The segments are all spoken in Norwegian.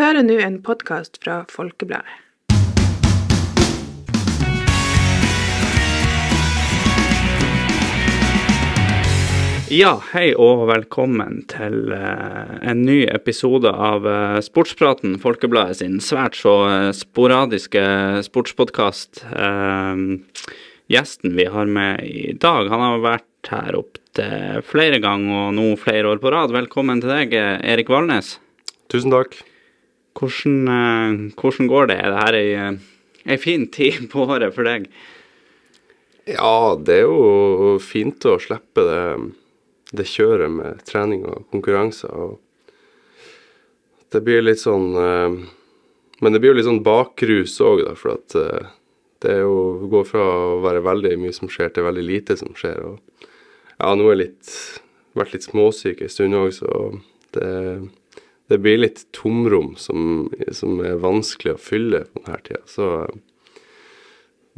hører nå en podkast fra Folkebladet. Ja, hei og velkommen til eh, en ny episode av eh, Sportspraten, Folkebladet sin svært så eh, sporadiske sportspodkast. gjesten vi har med i dag, han har vært her opptil flere ganger og nå flere år på rad. Velkommen til deg, Erik Valnes. Tusen takk. Hvordan, eh, hvordan går det? Er det her ei, eh, ei fin tid på året for deg? Ja, det er jo fint å slippe det, det kjøret med trening og konkurranser. og Det blir litt sånn eh, Men det blir jo litt sånn bakrus òg, da, for at det er jo går fra å være veldig mye som skjer, til veldig lite som skjer. og Ja, nå har jeg vært litt småsyk en stund òg, så det, det blir litt tomrom som, som er vanskelig å fylle på denne tida. Så eh,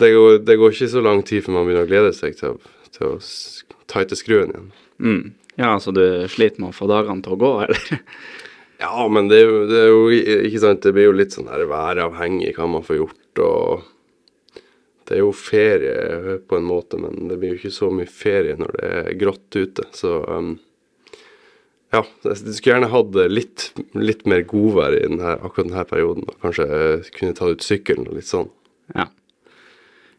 det går, det går ikke så lang tid før man begynner å glede seg til, til å tighte skruen igjen. Mm. Ja, så du sliter med å få dagene til å gå, eller? Ja, men det er jo, det er jo ikke sant, det blir jo litt sånn her væravhengig hva man får gjort, og det er jo ferie på en måte, men det blir jo ikke så mye ferie når det er grått ute, så um, ja, jeg skulle gjerne hatt litt, litt mer godvær i denne, akkurat denne perioden, og kanskje kunne tatt ut sykkelen og litt sånn. Ja.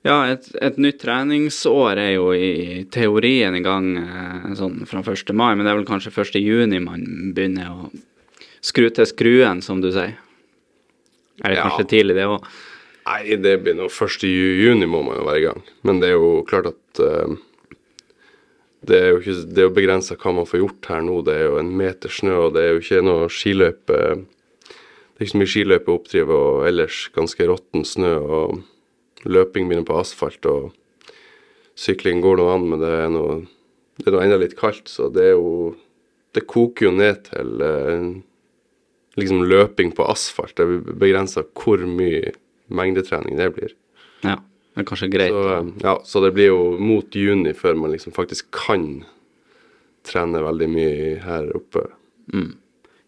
Ja, et, et nytt treningsår er jo i teorien i gang eh, sånn fra 1. mai, men det er vel kanskje 1. juni man begynner å skru til skruen, som du sier. Er det Ja. kanskje tidlig, det òg? Nei, det begynner jo 1. juni må man jo være i gang. Men det er jo klart at eh, det er jo ikke, det er begrensa hva man får gjort her nå. Det er jo en meter snø, og det er jo ikke noe skiløype Det er ikke så mye skiløype å oppdrive, og ellers ganske råtten snø. Og løping begynner på asfalt, og sykling går nå an, men det er noe, det er nå enda litt kaldt, så det er jo Det koker jo ned til eh, liksom løping på asfalt. Det er begrensa hvor mye mengdetrening det blir. Ja. Det er kanskje greit. Så, ja, så det blir jo mot juni før man liksom faktisk kan trene veldig mye her oppe.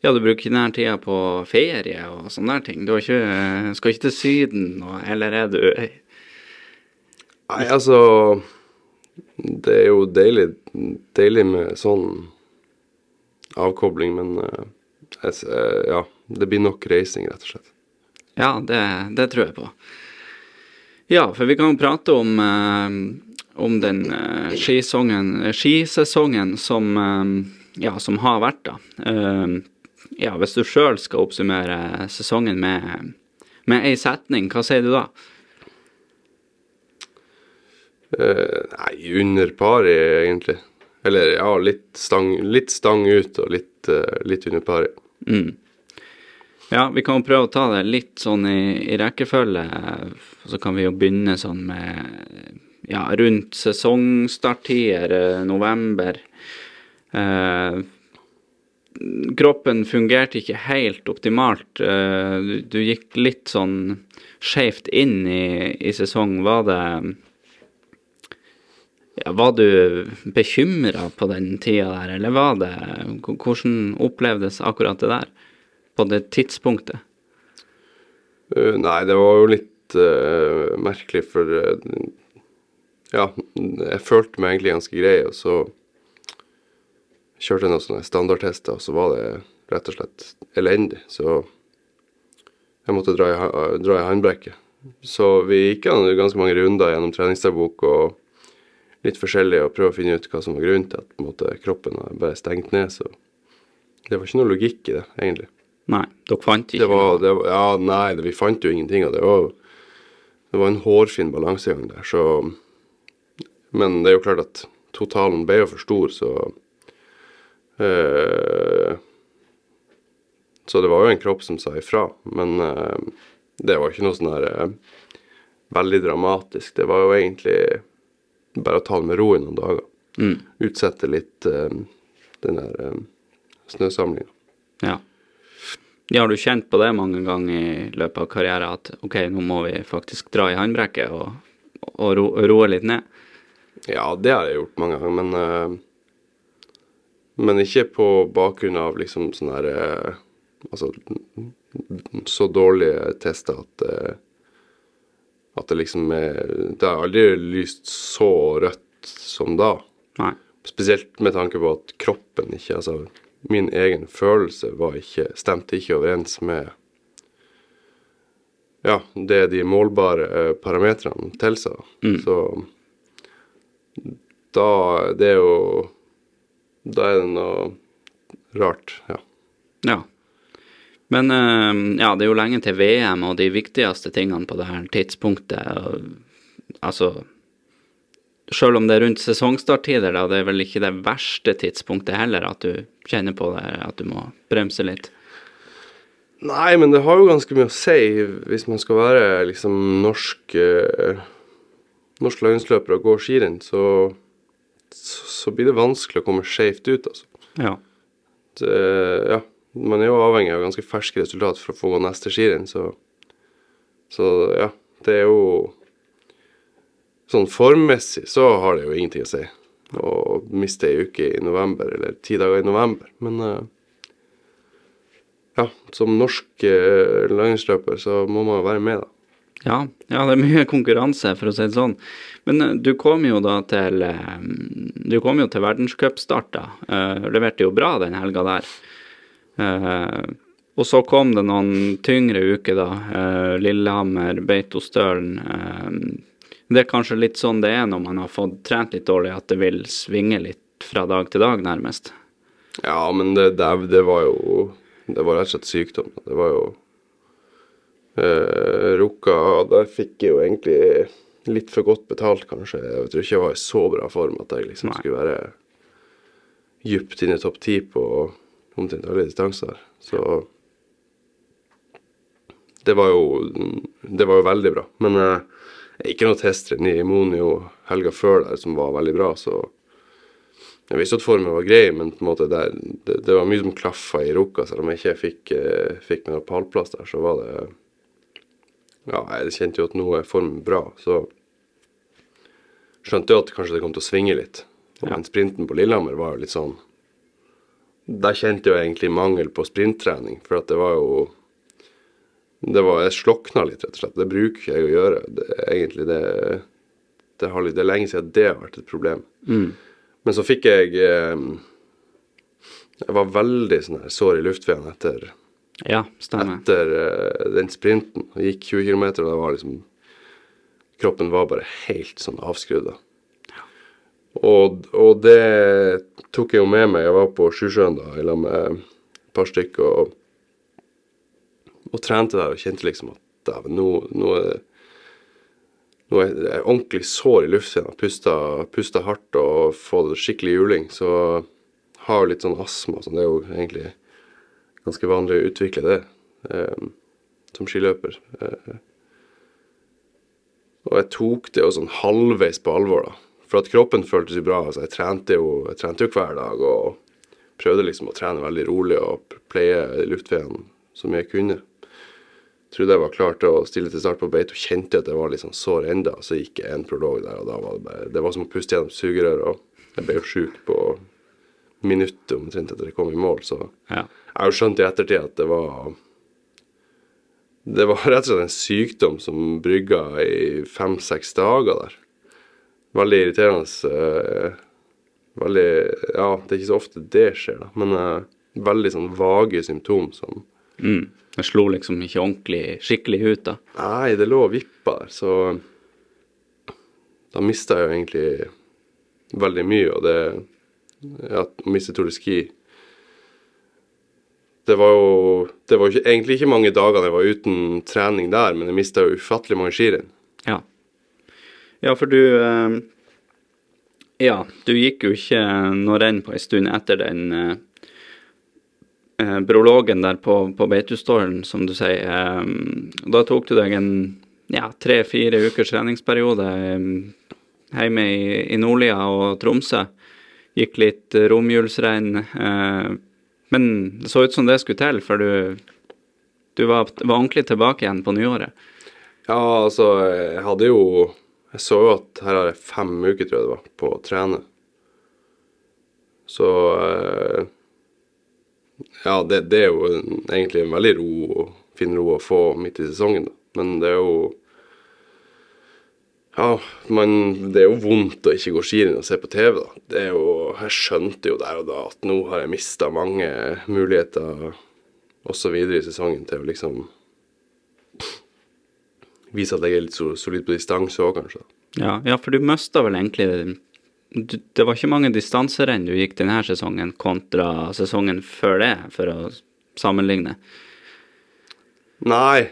Ja, du bruker denne tida på ferie og sånne der ting. Du ikke, skal ikke til Syden, eller er du Nei, altså Det er jo deilig, deilig med sånn avkobling, men eh, jeg, eh, ja, det blir nok reising, rett og slett. Ja, det, det tror jeg på. Ja, for vi kan prate om, eh, om den eh, skisongen, skisesongen som, eh, ja, som har vært, da. Eh, ja, hvis du sjøl skal oppsummere sesongen med, med ei setning, hva sier du da? Eh, nei, under pari, egentlig. Eller ja, litt stang, litt stang ut og litt, uh, litt under pari. Mm. Ja, vi kan jo prøve å ta det litt sånn i, i rekkefølge. Så kan vi jo begynne sånn med ja, rundt sesongstarttider, eh, november. Eh, kroppen fungerte ikke helt optimalt. Eh, du, du gikk litt sånn skjevt inn i, i sesong. Var det ja, Var du bekymra på den tida der, eller var det Hvordan opplevdes akkurat det der? På det tidspunktet? Uh, nei, det var jo litt uh, merkelig, for uh, ja, jeg følte meg egentlig ganske grei, og så kjørte jeg noen sånne standardtester, og så var det rett og slett elendig. Så jeg måtte dra i, dra i håndbrekket. Så vi gikk an ganske mange runder gjennom treningsdagbok og litt forskjellig og prøve å finne ut hva som var grunnen til at måte, kroppen bare stengt ned. Så det var ikke noe logikk i det, egentlig. Nei, dere fant ikke Det var, det var, ja, nei, det, vi fant jo ingenting av det. Var, det var en hårfin balansegang der, så Men det er jo klart at totalen ble jo for stor, så eh, Så det var jo en kropp som sa ifra, men eh, det var ikke noe sånn her eh, veldig dramatisk. Det var jo egentlig bare å ta det med ro i noen dager. Mm, Utsette litt den der snøsamlinga. ja. Ja. Har du kjent på det mange ganger i løpet av karrieren at ok, nå må vi faktisk dra i håndbrekket og, og ro, roe litt ned? Ja, det har jeg gjort mange ganger, men eh, Men ikke på bakgrunn av liksom sånn her eh, Altså så dårlige tester at eh, at det liksom er Det har aldri lyst så rødt som da. Nei. Spesielt med tanke på at kroppen ikke Altså, min egen følelse var ikke Stemte ikke overens med Ja, det de målbare eh, parametrene tilsa. Så da Det er jo Da er det noe rart, ja. Ja. Men eh, ja, det er jo lenge til VM, og de viktigste tingene på det her tidspunktet Altså Selv om det er rundt sesongstarttider, da, det er vel ikke det verste tidspunktet heller, at du kjenner på det, at du må bremse litt. Nei, men det har jo ganske mye å si hvis man skal være liksom norsk eh, Norsk langrennsløper og gå skirenn, så, så så blir det vanskelig å komme skjevt ut, altså. Ja. Det, ja, man er jo avhengig av ganske ferske resultat for å få gå neste skirenn, så Så ja, det er jo Sånn formmessig så har det jo ingenting å si å miste ei uke i november, eller ti dager i november, men eh, ja, som norsk eh, langrennsløper så må man jo være med, da. Ja, ja, det er mye konkurranse, for å si det sånn. Men eh, du kom jo da til Du kom jo til verdenscupstart, da. Uh, leverte jo bra den helga der. Uh, og så kom det noen tyngre uker, da. Uh, Lillehammer, Beitostølen. Eh, det er kanskje litt sånn det er når man har fått trent litt dårlig, at det vil svinge litt fra dag til dag, nærmest. Ja, men det, det, det var jo Det var rett og slett sykdom. Det var jo eh, Rukka Der fikk jeg jo egentlig litt for godt betalt, kanskje. Jeg tror ikke jeg var i så bra form at jeg liksom Nei. skulle være dypt inne i topp ti på omtrent alle distanser. Så det var jo Det var jo veldig bra. Men eh, ikke noe testrenn i Monio helga før der som var veldig bra, så jeg visste at formen var grei, men på en måte der, det, det var mye som klaffa i Rukka. Selv om jeg ikke fikk, eh, fikk meg noen pallplass der, så var det Ja, jeg kjente jo at nå er formen bra, så skjønte jo at kanskje det kom til å svinge litt. Og Ja. Sprinten på Lillehammer var jo litt sånn Der kjente jeg egentlig mangel på sprinttrening, for at det var jo det var, Jeg slokna litt, rett og slett. Det bruker jeg å gjøre. Det, egentlig det, det, har det er lenge siden det har vært et problem. Men så fikk jeg eh, Jeg var veldig sånn her sår i luftveien etter, Ja, etter eh, den sprinten. Jeg gikk 20 km, og det var liksom Kroppen var bare helt sånn avskrudd. Ja. Og, og det tok jeg jo med meg. Jeg var på Sjusjøen da, i lag med et par stykker og, og trente der og kjente liksom at dæven, nå, nå nå er jeg ordentlig sår i luftveien. Pusta, pusta hardt og fått skikkelig juling. Så har jo litt sånn astma. Så det er jo egentlig ganske vanlig å utvikle det eh, som skiløper. Eh, og jeg tok det jo sånn halvveis på alvor, da. For at kroppen føltes jo bra. Altså, jeg trente jo, jeg trente jo hver dag og prøvde liksom å trene veldig rolig og pleie luftveien så mye jeg kunne. Trodde jeg var klar til å stille til start på Beito, kjente at jeg var sånn sår enda, så gikk jeg en prolog der, og da var det bare Det var som å puste gjennom sugerør, og jeg ble jo sjuk på minuttet omtrent etter jeg kom i mål, så Ja. jeg har jo skjønt i ettertid at det var Det var rett og slett en sykdom som brygga i fem-seks dager der. Veldig irriterende. eh, veldig Ja, det er ikke så ofte det skjer, da, men eh, veldig sånn vage symptom som Mm. Det slo liksom ikke ordentlig skikkelig ut, da. Nei, det lå og vippa der, så da mista jeg jo egentlig veldig mye, og det å miste Tour de Ski Det var jo Det var ikke, egentlig ikke mange dagene jeg var uten trening der, men jeg mista jo ufattelig mange skirenn. Ja. Ja, for du eh, Ja, du gikk jo ikke noe renn på ei stund etter den eh, brologen der på, på Beitostølen, som du sier. Eh, da tok du deg en ja, tre-fire ukers treningsperiode eh, hjemme i, i Nordlia og Tromsø. Gikk litt romjulsrenn. Eh, men det så ut som det skulle til, for du, du var, var ordentlig tilbake igjen på nyåret. Ja, altså, jeg hadde jo Jeg så jo at her har jeg fem uker, tror jeg det var, på å trene. Så eh, Ja, det, det er jo egentlig en veldig ro finner ro å få midt i sesongen. Da. Men det er jo Ja, man, det er jo vondt å ikke gå skirenn og se på TV, da. Det er jo, jeg skjønte jo der og da at nå har jeg mista mange muligheter videre i sesongen til å liksom vise at jeg er litt solid på distanse òg, kanskje. Ja, ja, for du mista vel egentlig Det var ikke mange distanserenn du gikk denne sesongen kontra sesongen før det, for å sammenligne. Nei.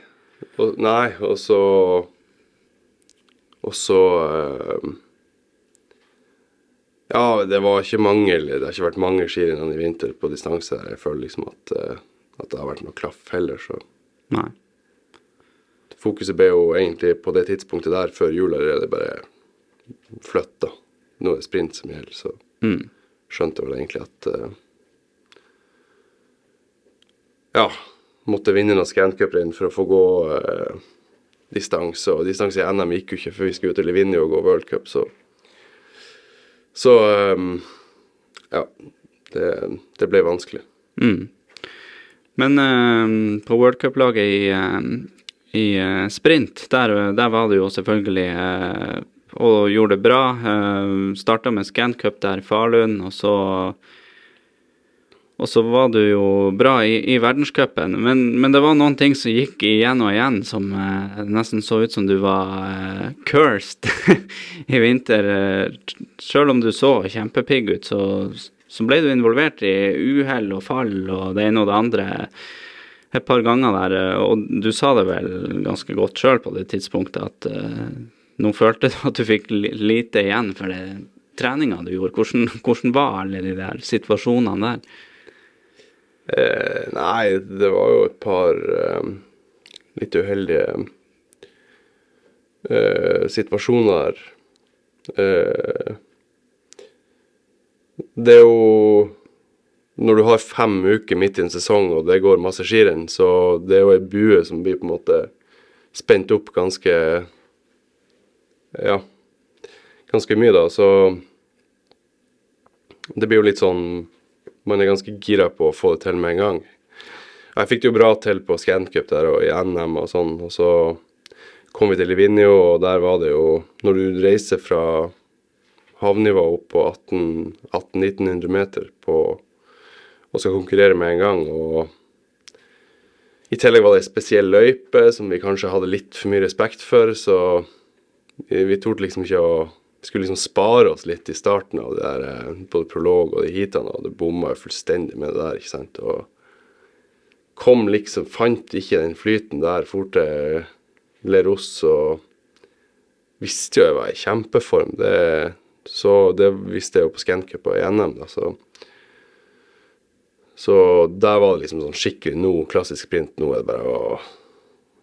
Og, nei, og så Og så eh, Ja, det var ikke mange Det har ikke vært mange skirenn i vinter på distanse. Jeg føler liksom at, eh, at det har vært noe klaff heller, så Nei. Fokuset ble jo egentlig på det tidspunktet der før jul allerede bare flytta. Nå er det sprint som gjelder, så Mm. skjønte jeg vel egentlig at uh, Ja, måtte vinne noen Scancup-renn for å få gå uh, distanse. Og distanse i NM gikk jo ikke før vi skulle til Livigno og gå World Cup, så Så um, ja. Det, det ble vanskelig. Mm. Men eh, på World Cup-laget i, eh, i uh, sprint, der, der var det jo selvfølgelig eh, og gjorde det bra. Uh, Starta med scancup der i Falun, og så og så var du jo bra i, i verdenscupen, men, men det var noen ting som gikk igjen og igjen som eh, nesten så ut som du var eh, cursed i vinter. Eh, Selv om du så kjempepigg ut, så, så ble du involvert i uhell og fall og det ene og det andre et par ganger der. eh, Og du sa det vel ganske godt sjøl på det tidspunktet at eh, nå følte du at du fikk lite igjen for det treninga du gjorde. Hvordan, hvordan var alle de der situasjonene der? Eh, nei, det var jo et par eh, litt uheldige eh, situasjoner. Eh, det er jo Når du har fem uker midt i en sesong og det går masse skirenn, så det er jo ei bue som blir på en måte spent opp ganske Ja, ganske mye, da. Så det blir jo litt sånn man er ganske gira på å få det til med en gang. Jeg fikk det jo bra til på Scancup der og i NM og sånn, og så kom vi til Livigno, og der var det jo Når du reiser fra havnivå opp på 1800-1900 meter på, og skal konkurrere med en gang, og i tillegg var det ei spesiell løype som vi kanskje hadde litt for mye respekt for, så vi, vi torde liksom ikke å skulle liksom spare oss litt i starten av det der, eh, både prolog og de heatene, og det bomma jo fullstendig med det der, ikke sant. Og kom liksom, fant ikke den flyten der, for til Leros og visste jo jeg var i kjempeform. Det, så det visste jeg jo på Scancup og i NM, da, så Så der var det liksom sånn skikkelig nå, klassisk sprint, nå er det bare å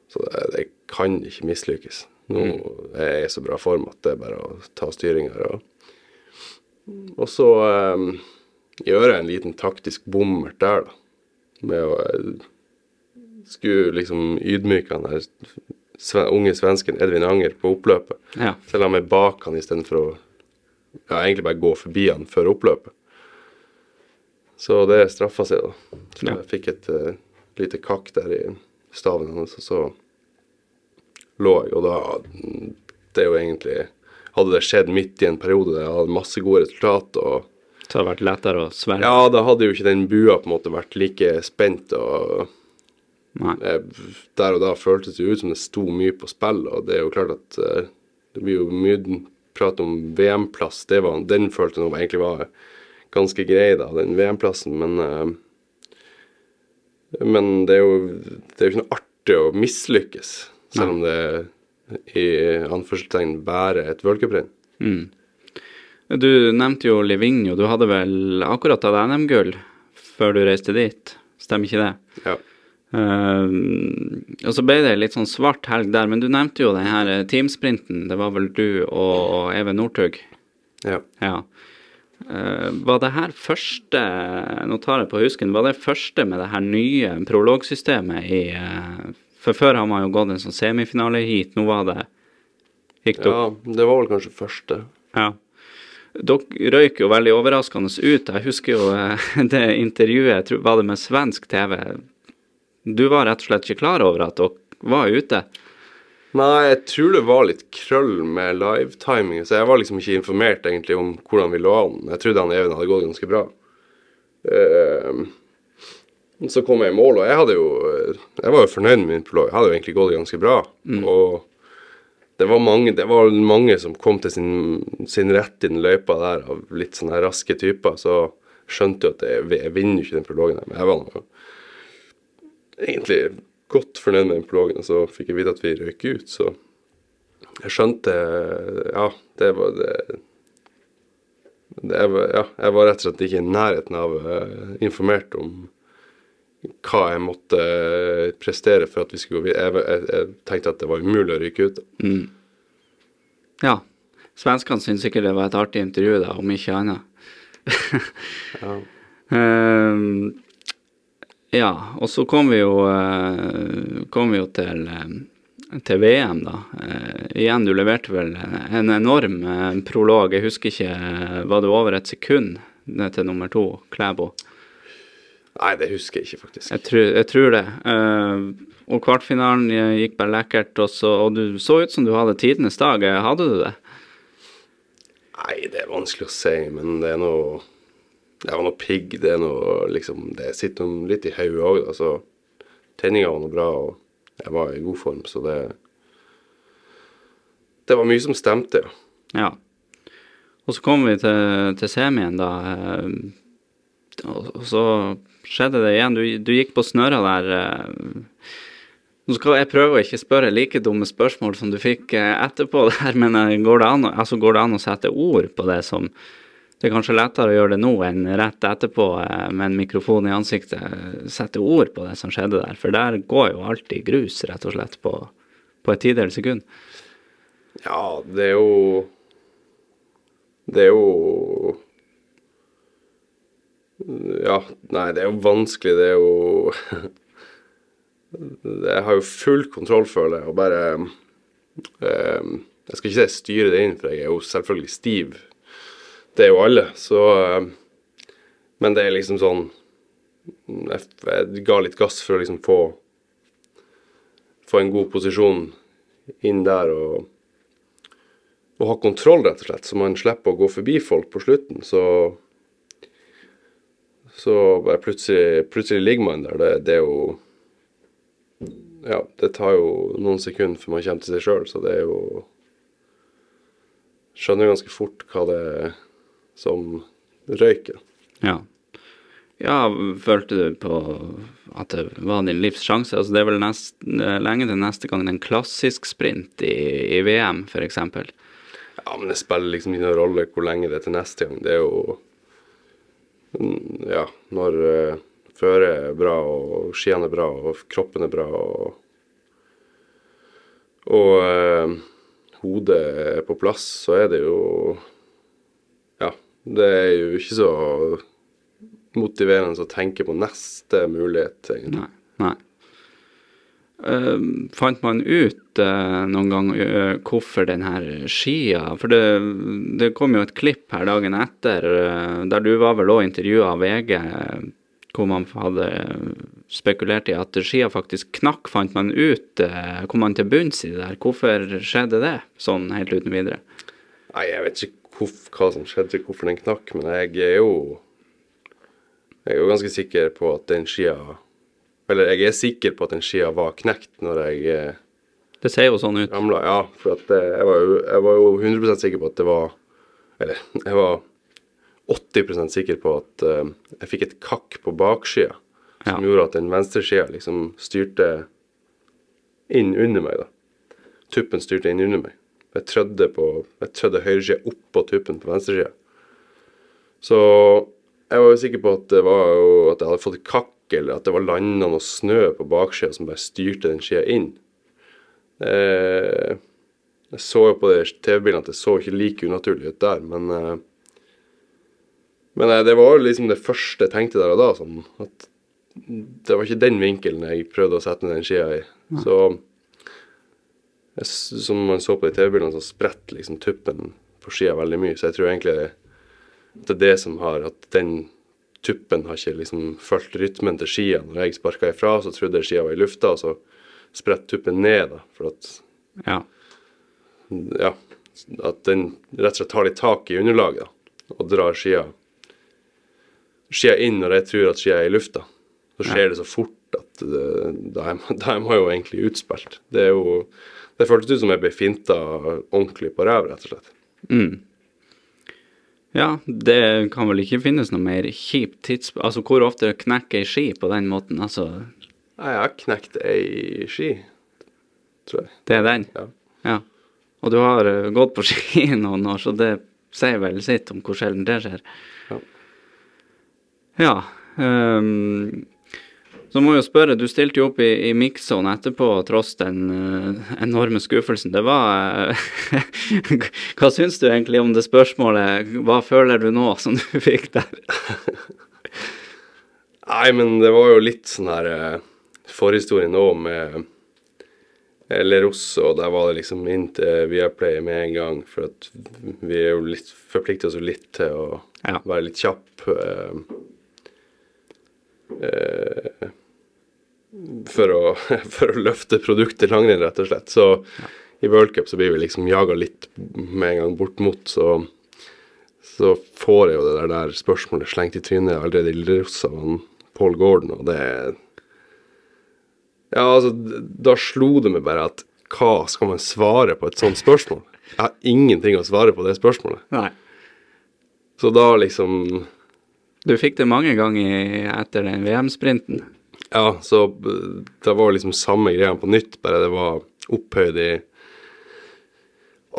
Så det, det kan ikke mislykkes. Nå er jeg i så bra form at det er bare å ta styringa. Og, og så um, gjøre en liten taktisk bommert der, da. Med å eh, Skulle liksom ydmyke han der unge svensken Edvin Anger på oppløpet. Ja. Selv om jeg bak han istedenfor å ja, egentlig bare gå forbi han før oppløpet. Så det straffa seg, da. Så jeg fikk et uh, lite kakk der i staven hans, og så lå jeg, og da Det er jo egentlig Hadde det skjedd midt i en periode der jeg hadde masse gode resultat, og Så det vært lettere å svelge? ja, da hadde jo ikke den bua på en måte vært like spent, og Nei. der og da føltes det ut som det sto mye på spill, og det er jo klart at eh, det blir jo mye prat om VM-plass. Den følte jeg egentlig var ganske grei, da, den VM-plassen, men eh, Men det er jo det er jo ikke noe artig å mislykkes, selv om det i anførselstegn bærer et worldcuprenn. Mm. Du nevnte jo Livigno. Du hadde vel akkurat hatt NM-gull før du reiste dit, stemmer ikke det? Ja. Uh, og så ble det litt sånn svart helg der, men du nevnte jo den her eh, teamsprinten. Det var vel du og Even Northug? ja. Ja. Uh, var det her første Nå tar jeg på husken. Var det første med det her nye prologsystemet i eh, For før har man jo gått en sånn semifinale hit. Nå var det Gikk opp? ja, det var vel kanskje første. Ja. Dere røyk jo veldig overraskende ut. Jeg husker jo eh, det intervjuet, jeg tror, var det med svensk TV? Du var rett og slett ikke klar over at dere var ute? Nei, jeg tror det var litt krøll med live-timing, så jeg var liksom ikke informert egentlig om hvordan vi lå an. Jeg trodde han Even hadde gått ganske bra. Eh, så kom jeg i mål, og jeg hadde jo Jeg var jo fornøyd med min prolog. Jeg hadde jo egentlig gått ganske bra. Og det var, mange, det var mange som kom til sin, sin rett i den løypa der, av litt sånne raske typer. Så skjønte jo at jeg, jeg vinner jo ikke den prologen der, men jeg var noe. egentlig godt fornøyd med den prologen, og så fikk jeg vite at vi røyk ut, så jeg skjønte Ja, det var det, det var, Ja, jeg var rett og slett ikke i nærheten av eh, informert om hva jeg måtte eh, prestere for at vi skulle gå videre. Jeg, jeg, jeg tenkte at det var umulig å ryke ut. Mm. Ja. Svenskene syntes sikkert det var et artig intervju, da, om ikke annet. Ja. Um, ja, og så kom vi jo, eh, kom vi jo til, eh, til VM, da. Uh, igjen, du leverte vel en enorm prolog. Jeg husker ikke Var det over et sekund til nummer to, Klæbo? Nei, det husker jeg ikke, faktisk. Jeg tror, jeg tror det. Uh, og kvartfinalen gikk bare lekkert, og, så, og du så ut som du hadde tidenes dag. Hadde du det? Nei, det er vanskelig å si, men det er noe Det var noe pigg. Det er noe liksom Det sitter litt i hodet òg, da. Så tenninga var noe bra, og jeg var i god form, så det Det var mye som stemte, ja. Ja. Og så kom vi til, til semien, da. eh, og så skjedde det igjen. Du, du gikk på snøra der. eh. Nå skal jeg prøve å ikke spørre like dumme spørsmål som du fikk eh, etterpå der, men eh, går det, an, altså går det an å sette ord på det som Det er kanskje lettere å gjøre det nå enn rett etterpå med en mikrofon i ansiktet. Sette ord på det som skjedde der, for der går jo alltid grus, rett og slett, på, på et tidels sekund. Ja, det er jo Det er jo Ja, nei, det er jo vanskelig. Det er jo Jeg har jo full kontroll, føler jeg, og bare eh, Jeg skal ikke si styre det inn, for jeg er jo selvfølgelig stiv. Det er jo alle, så eh, Men det er liksom sånn Jeg, jeg ga litt gass for å liksom få Få en god posisjon inn der og og ha kontroll, rett og slett, så man slipper å gå forbi folk på slutten. Så så bare plutselig, plutselig ligger man der. Det, det er jo Ja, det tar jo noen sekunder før man kommer til seg sjøl, så det er jo Skjønner ganske fort hva det er som røyker. Ja. Ja, følte du på at det var din livs sjanse? Altså, det er vel nest, lenge til neste gang en klassisk sprint i, i VM, f.eks. Ja, men det spiller liksom ikke noen rolle hvor lenge det er til neste gang. Det er jo Ja, når uh, føret er bra, og skiene er bra, og kroppen er bra, og Og uh, hodet er på plass, så er det jo Ja, det er jo ikke så motiverende å tenke på neste mulighet, egentlig. Nei. nei. Eh, fant man ut uh, noen gang uh, hvorfor den her skia For det, det kom jo et klipp her dagen etter eh, der du var vel òg intervjua av VG, hvor man hadde spekulert i at skia faktisk knakk. Fant man ut Kom man til bunns i det der? Hvorfor skjedde det sånn helt uten videre? Nei, jeg vet ikke hvor, hva som skjedde, hvorfor den knakk, men jeg er jo Jeg er jo ganske sikker på at den skia Eller jeg er sikker på at den skia var knekt når jeg eh, Det ser jo sånn ut. ramla. Ja, for eh, jeg, var jo, jeg var jo 100% sikker på at det var Eller jeg var 80% sikker på at eh, jeg fikk et kakk på bakskia som Ja. gjorde at den venstre skia liksom styrte inn under meg, da. Tuppen styrte inn under meg. Jeg trødde på Jeg trødde høyresida oppå tuppen på venstresida. Så jeg var jo sikker på at det var jo at jeg hadde fått kakk, eller at det var landa noe snø på baksida som bare styrte den skia inn. Eh, jeg så jo på de TV-bildene at det så ikke like unaturlig ut der, men eh, Men eh, det var liksom det første jeg tenkte der og da, sånn at det var ikke den vinkelen jeg prøvde å sette ned den skia i. Så jeg, som man så på de TV-bildene, så spretter liksom tuppen på skia veldig mye. Så jeg tror egentlig at det er det som har At den tuppen har ikke liksom fulgt rytmen til skia. Når jeg sparka ifra, så trodde jeg skia var i lufta, og så spretter tuppen ned, da. For at, Ja. ja, at den rett og slett tar litt tak i underlaget, da. Og drar skia, skia inn når jeg tror at skia er i lufta. Så skjer det så fort at det, da, er man jo egentlig utspilt. Det er jo Det føltes ut som jeg ble finta ordentlig på ræv, rett og slett. Mm. Ja, det kan vel ikke finnes noe mer kjipt tids... Altså, hvor ofte knekker ei ski på den måten? Altså, jeg har knekt ei ski, tror jeg. det er den? Ja. Ja. Og du har eh, gått på ski noen år, så det sier vel sitt om hvor sjelden det skjer. Ja. Ja. ehm, så må jeg jo spørre, du stilte jo opp i, i mix-zone etterpå tross den uh, enorme skuffelsen. Det var Uh, Hva syns du egentlig om det spørsmålet? Hva føler du nå som du fikk der? Nei, men det var jo litt sånn her Forhistorien forhistorie nå med eh, Leros, og der var det liksom inn til Viaplay med en gang, for at vi er jo litt forplikter oss jo litt til å Ja. være litt kjapp eh, eh, for, å, for å løfte produktet langrenn, rett og slett. Så i World Cup så blir vi liksom jaga litt med en gang bort mot, så så får jeg jo det der, der spørsmålet slengt i trynet allerede i Lilleros av Paul Gordon, og det Ja, altså, da slo det meg bare at hva skal man svare på et sånt spørsmål? Jeg har ingenting å svare på det spørsmålet. Nei. Så da liksom Du fikk det mange ganger etter den VM-sprinten. Ja, så det var liksom samme greia på nytt, bare det var opphøyd i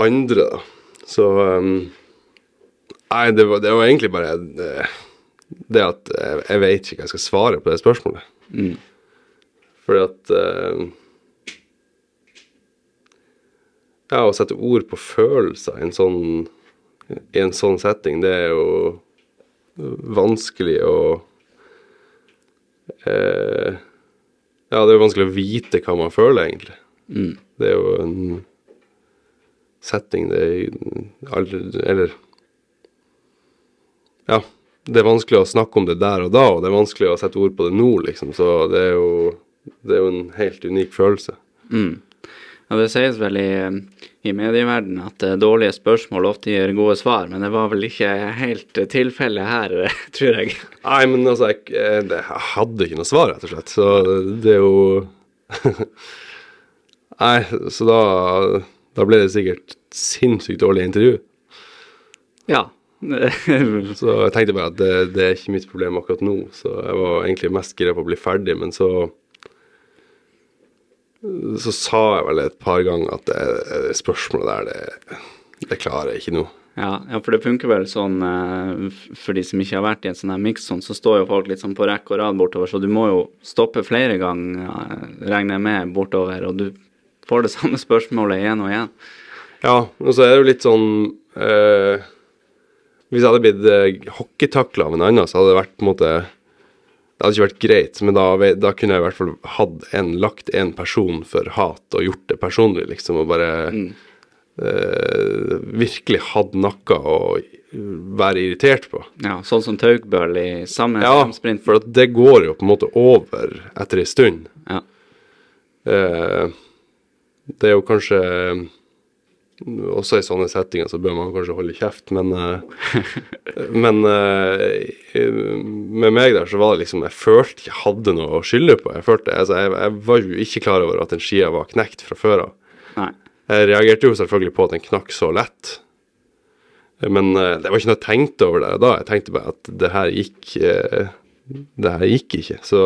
andre, da. Så um, Nei, det var, det var egentlig bare det, det at jeg, jeg vet ikke hva jeg skal svare på det spørsmålet. Mm. Fordi at uh, Ja, å sette ord på følelser i en sånn, i en sånn setting, det er jo vanskelig å eh, Ja, det er jo vanskelig å vite hva man føler, egentlig. Mm. Det er jo en setting det aldri Eller Ja. Det er vanskelig å snakke om det der og da, og det er vanskelig å sette ord på det nå, liksom. Så det er jo, det er jo en helt unik følelse. Mm. Ja, det sies vel i, i medieverdenen at eh, dårlige spørsmål ofte gir gode svar, men det var vel ikke helt tilfellet her, tror jeg. Nei, men altså, jeg, det- jeg hadde ikke noe svar, rett og slett. Så det er jo Nei, så da, da ble det sikkert sinnssykt dårlig intervju. Ja. Så jeg tenkte bare at det, det er ikke mitt problem akkurat nå. Så jeg var egentlig mest gira på å bli ferdig, men så Så sa jeg vel et par ganger at det, spørsmålet der, det, det klarer jeg ikke nå. Ja, ja, for det funker vel sånn eh, For de som ikke har vært i en sånn her mix-sånn, så står jo folk litt sånn på rekke og rad bortover, så du må jo stoppe flere ganger, eh, regner jeg med, bortover, og du får det samme spørsmålet igjen og igjen. Ja, og så er det jo litt sånn eh, Hvis jeg hadde blitt eh, hockeytakla av en annen, så hadde det vært på en måte Det hadde ikke vært greit, men da, da kunne jeg i hvert fall hatt en, lagt en person for hat og gjort det personlig, liksom, og bare eh, virkelig hatt noe å være irritert på. Ja, sånn som Taugbøl i samme Ja, sprint. for at det går jo på en måte over etter ei stund. Ja. Eh, det er jo kanskje Også i sånne settinger så bør man kanskje holde kjeft, men eh, Men eh, med meg der så var det liksom Jeg følte jeg hadde noe å skylde på. Jeg følte, altså, jeg, jeg var jo ikke klar over at den skia var knekt fra før av. Jeg reagerte jo selvfølgelig på at den knakk så lett. Men eh, det var ikke noe jeg tenkte over der og da. Jeg tenkte bare at det her gikk Det her gikk ikke. Så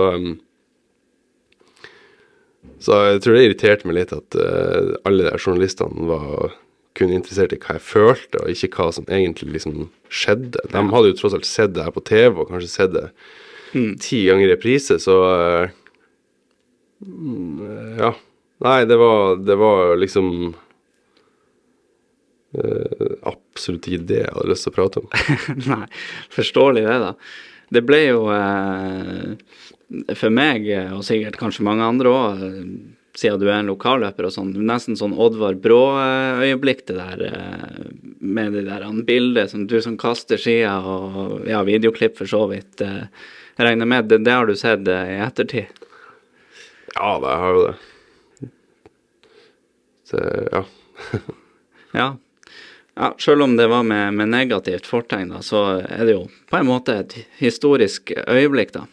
Så jeg tror det irriterte meg litt at alle de journalistene var kun interessert i hva jeg følte, og ikke hva som egentlig liksom skjedde. De hadde jo tross alt sett det her på TV, og kanskje sett det ti ganger i reprise, så mm, Ja. Nei, det var, det var liksom uh, absolutt ikke det jeg hadde lyst til å prate om. Nei, forståelig det, da. Det ble jo uh, for meg, og sikkert kanskje mange andre òg, siden du er en lokalløper og sånn, nesten sånn Oddvar Brå-øyeblikk det der. eh, med det der bildet som du som kaster skia, og ja, videoklipp for så vidt. eh, Jeg regner med det, det har du sett eh, i ettertid? Ja, det har jo det. Så, ja. Ja. ja Selv om det var med, med negativt fortegn, da, så er det jo på en måte et historisk øyeblikk, da.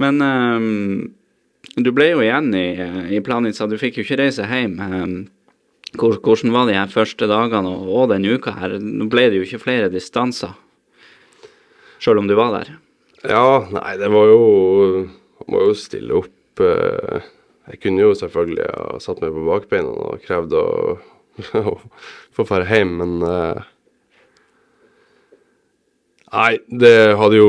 Men ehm, du ble jo igjen i, i Planica, du fikk jo ikke reise hjem. ehm, hvor, hvordan var de her første dagene og, og den uka her? Nå ble det jo ikke flere distanser, selv om du var der. Ja, nei, det var jo må jo stille opp. eh, Jeg kunne jo selvfølgelig ha satt meg på bakbeina og krevd å, å få dra hjem, men eh, Nei, det hadde jo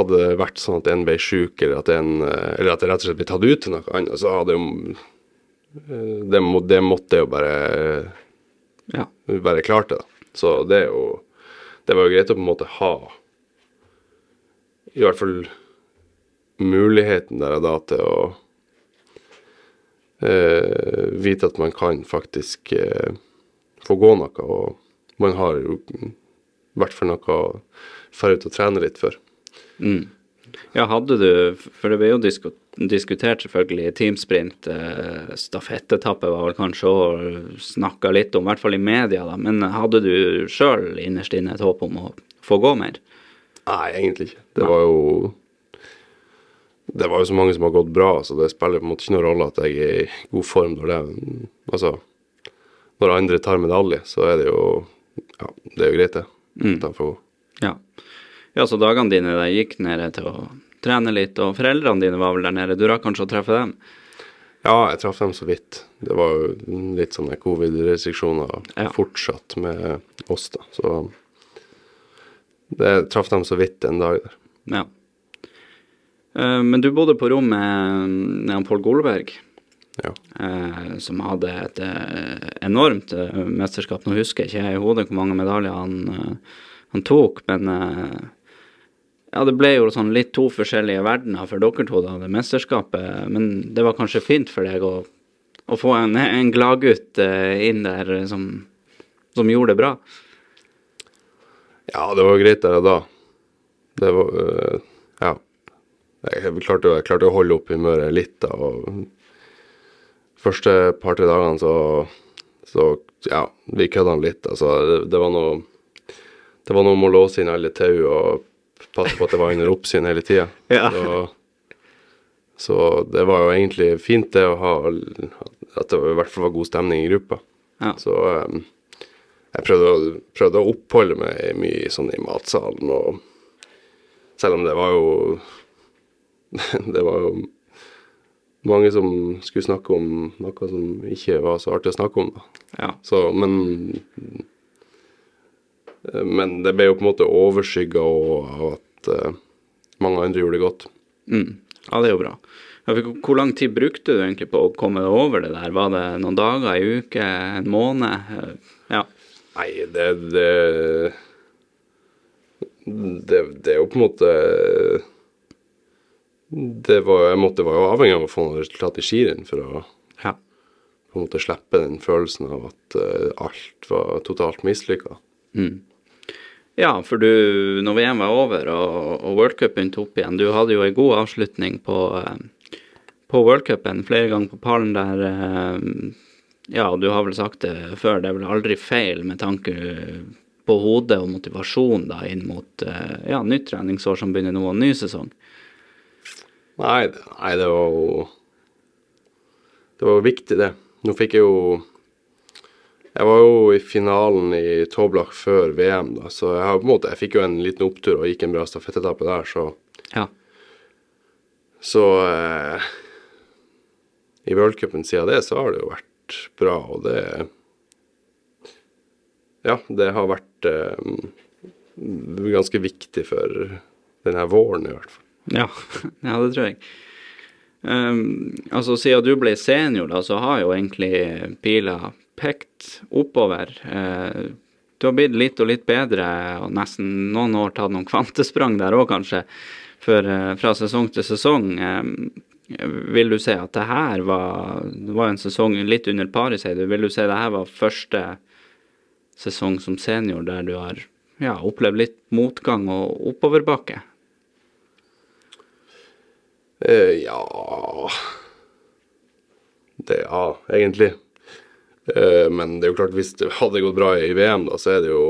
Hadde det vært sånn at en ble syk, eller at en eh, Eller at det rett og slett ble tatt ut til noe annet, så hadde jo eh, Det, må, det måtte jo bare Ja. være klart det. Så det er jo Det var jo greit å på en måte ha i hvert fall muligheten der og da til å eh, vite at man kan faktisk eh, få gå noe, og man har jo i hvert fall noe å dra ut og trene litt for. Mm. Ja, hadde du For det ble jo diskutert selvfølgelig teamsprint, eh, stafettetappe var vel kanskje òg snakka litt om, i hvert fall i media, da. Men hadde du sjøl innerst inne et håp om å få gå mer? Nei, egentlig ikke. Det var jo Det var jo så mange som har gått bra, så det spiller på en måte ikke noen rolle at jeg er i god form når det Altså, når andre tar medalje, så er det jo Ja, det er jo greit, det. Mm. Ja. Ja, så dagene dine der gikk nede til å trene litt, og foreldrene dine var vel der nede. Du rakk kanskje å treffe dem? Ja, jeg traff dem så vidt. Det var jo litt sånne covid-restriksjoner Ja. fortsatt med oss, da. Så det traff dem så vidt en dag der. Ja. Eh, Men du bodde på rom med, Pål Golberg, Ja. eh, som hadde et eh, enormt mesterskap. Nå husker jeg ikke i hodet hvor mange medaljer han, han tok, men ja, det ble jo sånn litt to forskjellige verdener for dere to, da, det mesterskapet. Men det var kanskje fint for deg å, å få en, en gladgutt eh, inn der som, som gjorde det bra. Ja, det var greit der og da. Det var øh, Ja. Jeg klarte, jeg klarte å holde opp humøret litt, da. Og første par-tre dagene så, så Ja, vi kødda litt. Altså, det, det var noe Det var noe med å låse inn alle tau og passe på at det var under oppsyn hele tida. Ja. Så, så det var jo egentlig fint, det å ha At det i hvert fall var god stemning i gruppa. Ja. Så um, jeg prøvde å, prøvde å oppholde meg mye sånn i matsalen, og selv om det var jo Det var jo mange som skulle snakke om noe som ikke var så artig å snakke om, da. Ja. Så, men Men det ble jo på en måte overskygga av at eh, mange andre gjorde det godt. Mm. Ja, det er jo bra. Hvor lang tid brukte du egentlig på å komme over det der? Var det noen dager, ei uke, en måned? Eh, Ja. Nei, det det, det det er jo på en måte Det var, jeg måtte, var jo avhengig av å få noe resultat i skirenn for å ja. på en måte slippe den følelsen av at eh, alt var totalt mislykka. Mm. Ja, for du, når VM var over og, og worldcupen begynte opp igjen, du hadde jo en god avslutning på, eh, på worldcupen, flere ganger på pallen der. eh, Ja, du har vel sagt det før, det er vel aldri feil med tanke på hodet og motivasjon da inn mot eh, ja, nytt treningsår som begynner nå, og ny sesong. Nei, nei, det var jo Det var jo viktig, det. Nå fikk jeg jo Jeg var jo i finalen i Toblach før VM, da, så jeg har på en måte Jeg fikk jo en liten opptur og gikk en bra stafettetappe der, så Ja. Så eh, I worldcupen siden det, så har det jo vært bra, og det Ja, det har vært eh, ganske viktig for denne våren, i hvert fall. Ja, ja det tror jeg. Um, altså, siden du ble senior, da, så har jo egentlig pila pekt oppover. Eh, du har blitt litt og litt bedre, og nesten noen år tatt noen kvantesprang der òg, kanskje, for, eh, fra sesong til sesong. Eh, vil du si at det her var var en sesong litt under paret, sier du. Vil du si det her var første sesong som senior der du har ja, opplevd litt motgang og oppoverbakke? Ja Det Ja, egentlig. Eh, men det er jo klart, hvis det hadde gått bra i VM, da, så er det jo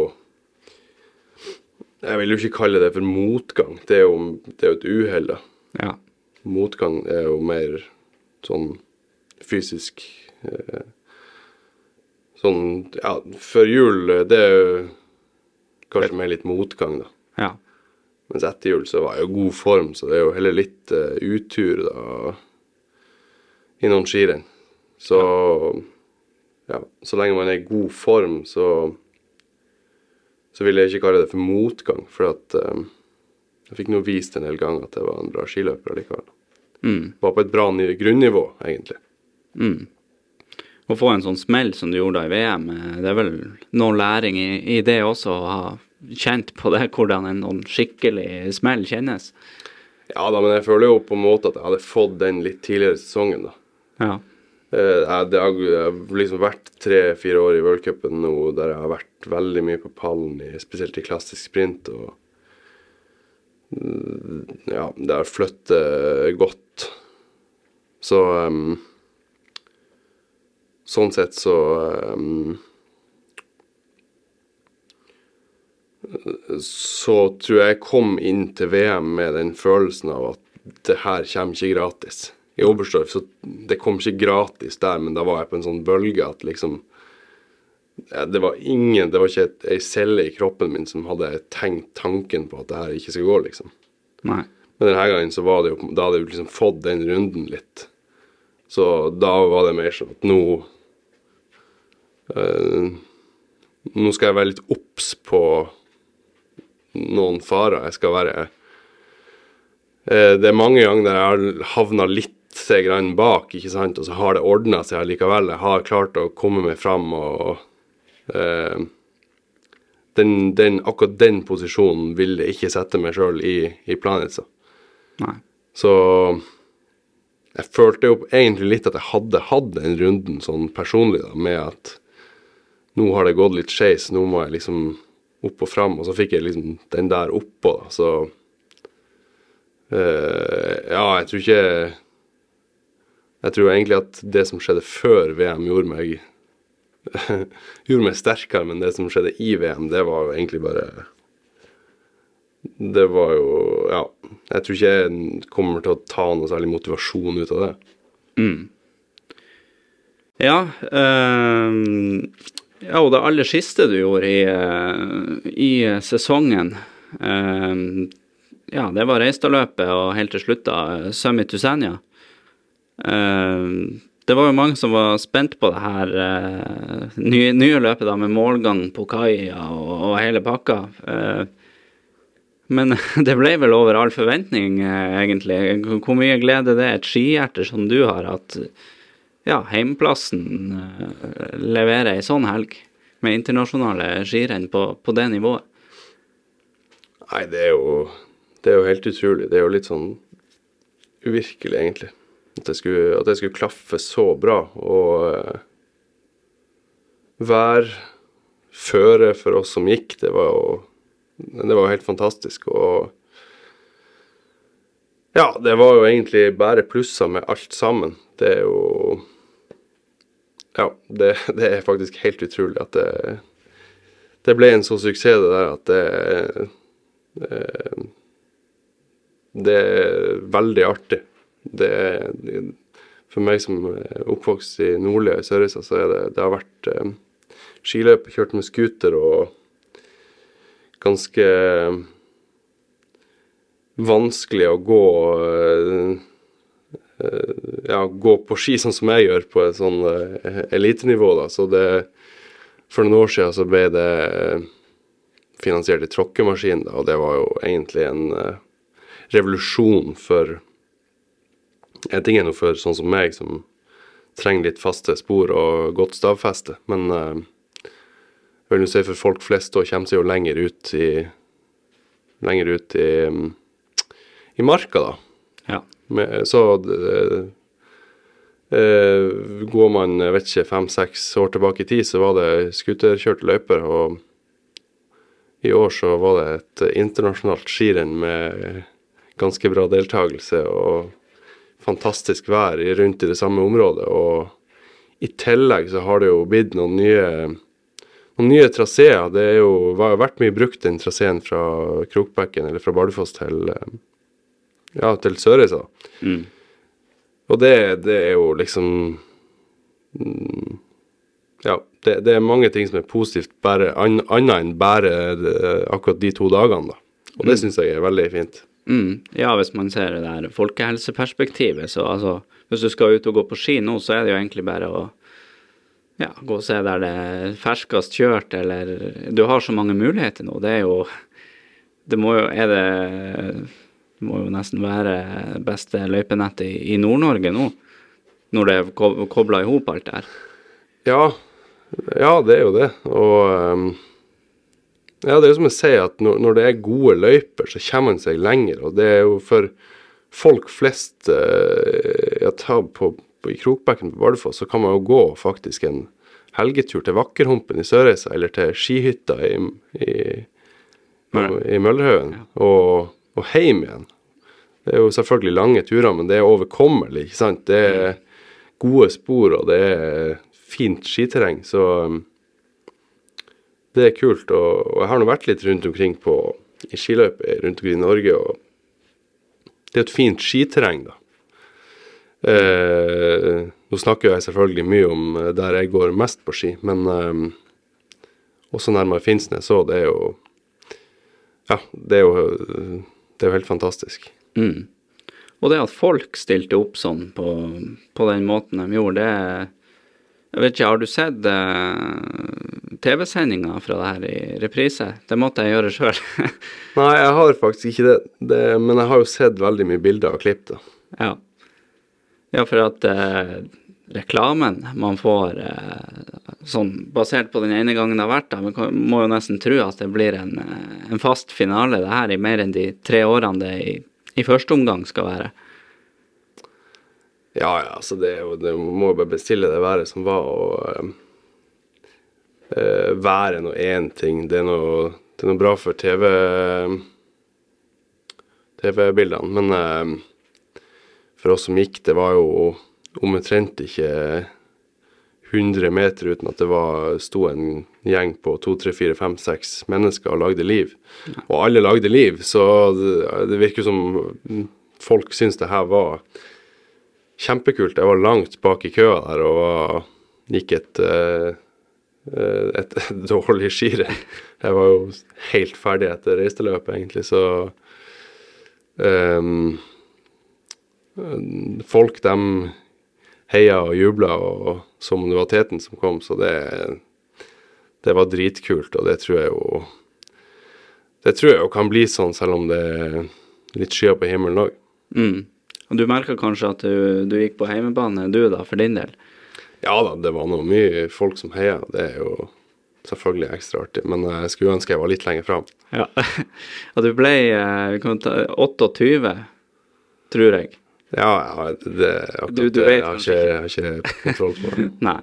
Jeg vil jo ikke kalle det for motgang. Det er jo, det er jo et uhell, da. Ja. Motgang er jo mer sånn fysisk eh, Sånn Ja, før jul, eh, det er jo kanskje mer litt motgang, da. Ja. Mens etter jul så var jeg i god form, så det er jo heller litt uh, utur da i noen skirenn. Så ja, så lenge man er i god form, så så vil jeg ikke kalle det for motgang, for at um, jeg fikk nå vist en del ganger at jeg var en bra skiløper likevel. Mm. Var på et bra ny- grunnivå, egentlig. Mm. Å få en sånn smell som du gjorde i VM, eh, det er vel noe læring i, i det også, å ha kjent på det, hvordan en sånn skikkelig smell kjennes. Ja da, men jeg føler jo på en måte at jeg hadde fått den litt tidligere i sesongen, da. Ja. Eh, det har, liksom vært tre-fire år i worldcupen nå der jeg har vært veldig mye på pallen, spesielt i klassisk sprint. og mm, Ja, det har flyttet godt. Så um, Sånn sett så um, Så tror jeg jeg kom inn til VM med den følelsen av at det her kommer ikke gratis. I Oberstdorf så det kom ikke gratis der, men da var jeg på en sånn bølge at liksom Det var ingen, det var ikke et, ei celle i kroppen min som hadde tenkt tanken på at det her ikke skal gå, liksom. Nei. Men denne gangen så var det jo Da hadde jeg liksom fått den runden litt. Så da var det mer sånn at nå øh, Nå skal jeg være litt obs på noen farer. Jeg skal være eh, Det er mange ganger der jeg har havna litt seg grann bak, ikke sant, og så har det ordna seg allikevel. Jeg har klart å komme meg fram og eh, den, den, akkurat den posisjonen vil jeg ikke sette meg sjøl i, i Planica. Nei. Så jeg følte jo egentlig litt at jeg hadde hatt den runden sånn personlig, da, med at nå har det gått litt skeis, nå må jeg liksom opp og fram, og så fikk jeg liksom den der oppå, da, så eh, Ja, jeg tror ikke Jeg tror egentlig at det som skjedde før VM, gjorde meg gjorde meg sterkere, men det som skjedde i VM, det var jo egentlig bare Det var jo Ja. Jeg tror ikke jeg kommer til å ta noe særlig motivasjon ut av det. Mm. Ja, Øh, ja, og det aller siste du gjorde i, eh, i sesongen øh, Ja, det var Reistadløpet og helt til slutt da Summit to Senja. Ehm, det var jo mange som var spent på det her eh, nye, nye løpet da med målgang på kaia og, og hele pakka. Eh, men det ble vel over all forventning, eh, egentlig. Hvor mye glede det er et skihjerte som du har, at ja, heimplassen eh, leverer ei sånn helg med internasjonale skirenn på, på det nivået. Nei, det er jo Det er jo helt utrolig. Det er jo litt sånn uvirkelig, egentlig. At det skulle, at det skulle klaffe så bra. Og vær føre for oss som gikk, det var jo Det var helt fantastisk. Og ja, det var jo egentlig bare plusser med alt sammen. Det er jo Ja, det, det er faktisk helt utrolig at det Det ble en så suksess, det der, at det det det er veldig artig. Det er, for meg som er oppvokst i nordlige Sørreisa, så det Det har vært eh, skiløp, kjørt med scooter og ganske vanskelig å gå eh, eh, Ja, gå på ski sånn som jeg gjør, på et sånn eh, elitenivå, da. Så det For noen år siden så ble det eh, finansiert i tråkkemaskin, da, og det var jo egentlig en eh, revolusjon for En ting er nå for sånn som meg, som trenger litt faste spor og godt stavfeste, men uh, jeg vil jo si for folk flest da kommer seg jo lenger ut i lenger ut i, um, i marka, da. Ja. Med, så uh, uh, går man jeg vet ikke, fem-seks år tilbake i tid, så var det skuterkjørte løyper. Og i år så var det et internasjonalt skirenn med ganske bra deltakelse og fantastisk vær rundt i det samme området. Og i tillegg så har det jo blitt noen nye noen nye traseer. Det er jo har vært mye brukt den traseen fra Krokbekken eller fra Bardufoss til ja, til Sørreisa. Mm. Og det, det er jo liksom mm, Ja, det, det er mange ting som er positivt bare an, annet enn bare eh, akkurat de to dagene, da. Og det syns jeg er veldig fint. Mm. Ja, hvis man ser det der folkehelseperspektivet, så altså Hvis du skal ut og gå på ski nå, så er det jo egentlig bare å ja, gå og se der det er ferskest kjørt, eller Du har så mange muligheter nå. Det er jo Det må jo Er det Det må jo nesten være beste løypenettet i, i Nord-Norge nå, når det er ko- kobla i hop alt der. Ja, ja, det er jo det. Og ehm, ja, det er som jeg sier, at når, når det er gode løyper, så kommer man seg lenger. Og det er jo for folk flest eh, jeg tar på, på, I Krokbekken på Bardufoss så kan man jo gå faktisk en helgetur til Vakkerhumpen i Sørreisa, eller til skihytta i, i, i Møllerhaugen, og, og hjem igjen. Det er jo selvfølgelig lange turer, men det er overkommelig, ikke sant. Det er gode spor, og det er fint skiterreng, så det er kult. Og, og jeg har nå vært litt rundt omkring på, i skiløyper rundt omkring i Norge, og det er et fint skiterreng, da. Eh, nå snakker jeg selvfølgelig mye om eh, der jeg går mest på ski, men eh, også nærmere Finnsnes òg, det er jo Ja, det er jo, det er jo helt fantastisk. Mm. Og det at folk stilte opp sånn på, på den måten de gjorde, det Jeg vet ikke, har du sett uh, TV-sendinga fra det her i reprise? Det måtte jeg gjøre sjøl. Nei, jeg har faktisk ikke det, det, men jeg har jo sett veldig mye bilder og klipp, da. ja. ja, for at uh, reklamen man får uh, sånn basert på den ene gangen det har vært der, man må jo nesten tro at det blir en, eh, en fast finale det her i mer enn de tre årene det i, i første omgang skal være. Ja, ja, altså det, det må jo bare bestille det været som var, og eh, eh, været er nå én ting. Det er noe, det er noe bra for TV TV-bildene, men eh, for oss som gikk, det var jo omtrent ikke 100 meter uten at det var, sto en gjeng på to, tre, fire, fem, seks mennesker og lagde liv. Og alle lagde liv, så det, det virker som folk syns det her var kjempekult. Jeg var langt bak i køa der og var, gikk et, eh, et, et dårlig skirenn. Jeg var jo helt ferdig etter reisteløpet, egentlig, så um, Folk, dem heia og jubla og, som det var teten som kom, så det, det var dritkult, og det tror jeg jo Det tror jeg jo kan bli sånn, selv om det er litt skyer på himmelen òg. Mm. Og du merka kanskje at du, du gikk på heimebane, du da, for din del? Ja da, det var nå mye folk som heia. Det er jo selvfølgelig ekstra artig. Men jeg skulle ønske jeg var litt lenger fram. Ja. Og du ble eh, vi kan ta 28, tror jeg. Ja, ja, det, akkurat Du- du vet jeg har ikke, jeg har ikke kontroll på. det. Nei.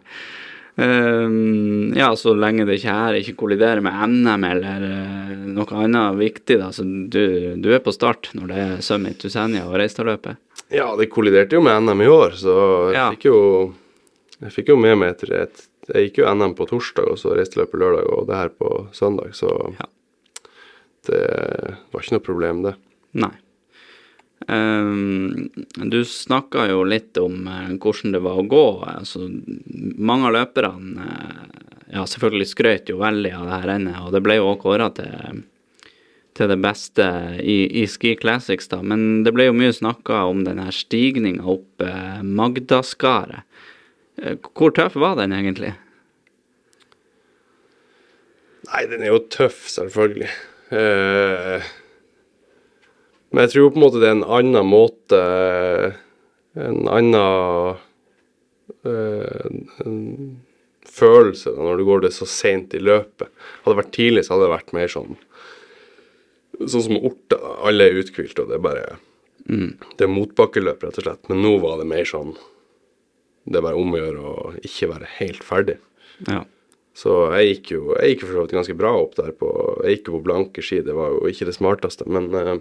Um, ja, så lenge det ikke her ikke kolliderer med NM eller eh, noe annet viktig, da. Så du, du er på start når det er Summit Tusenia og Reistadløpet. Ja, det kolliderte jo med NM i år, så jeg Ja. fikk jo jeg fikk jo med meg etter et Jeg gikk jo NM på torsdag, og så reiste løpet lørdag, og det her på søndag, så Ja. det var ikke noe problem, det. Nei. Um, du snakka jo litt om eh, hvordan det var å gå. Altså, mange av løperne eh, ja, selvfølgelig skrøt jo veldig av det her rennet, og det ble jo også kåra til, til det beste i, i Ski Classics, da. Men det ble jo mye snakka om denne stigninga opp eh, Magdaskaret. Eh, Hvor tøff var den egentlig? Nei, den er jo tøff, selvfølgelig. Eh, men jeg tror på en måte det er en annen måte En annen eh, en følelse da, når du går det så seint i løpet. Hadde det vært tidlig, så hadde det vært mer sånn Sånn som Orta. Alle er uthvilt, og det er bare Det er motbakkeløp, rett og slett. Men nå var det mer sånn det er bare om å gjøre å ikke være helt ferdig. Ja. Så jeg gikk jo jeg gikk for så vidt ganske bra opp der på Jeg gikk jo på blanke ski, det var jo ikke det smarteste, men eh,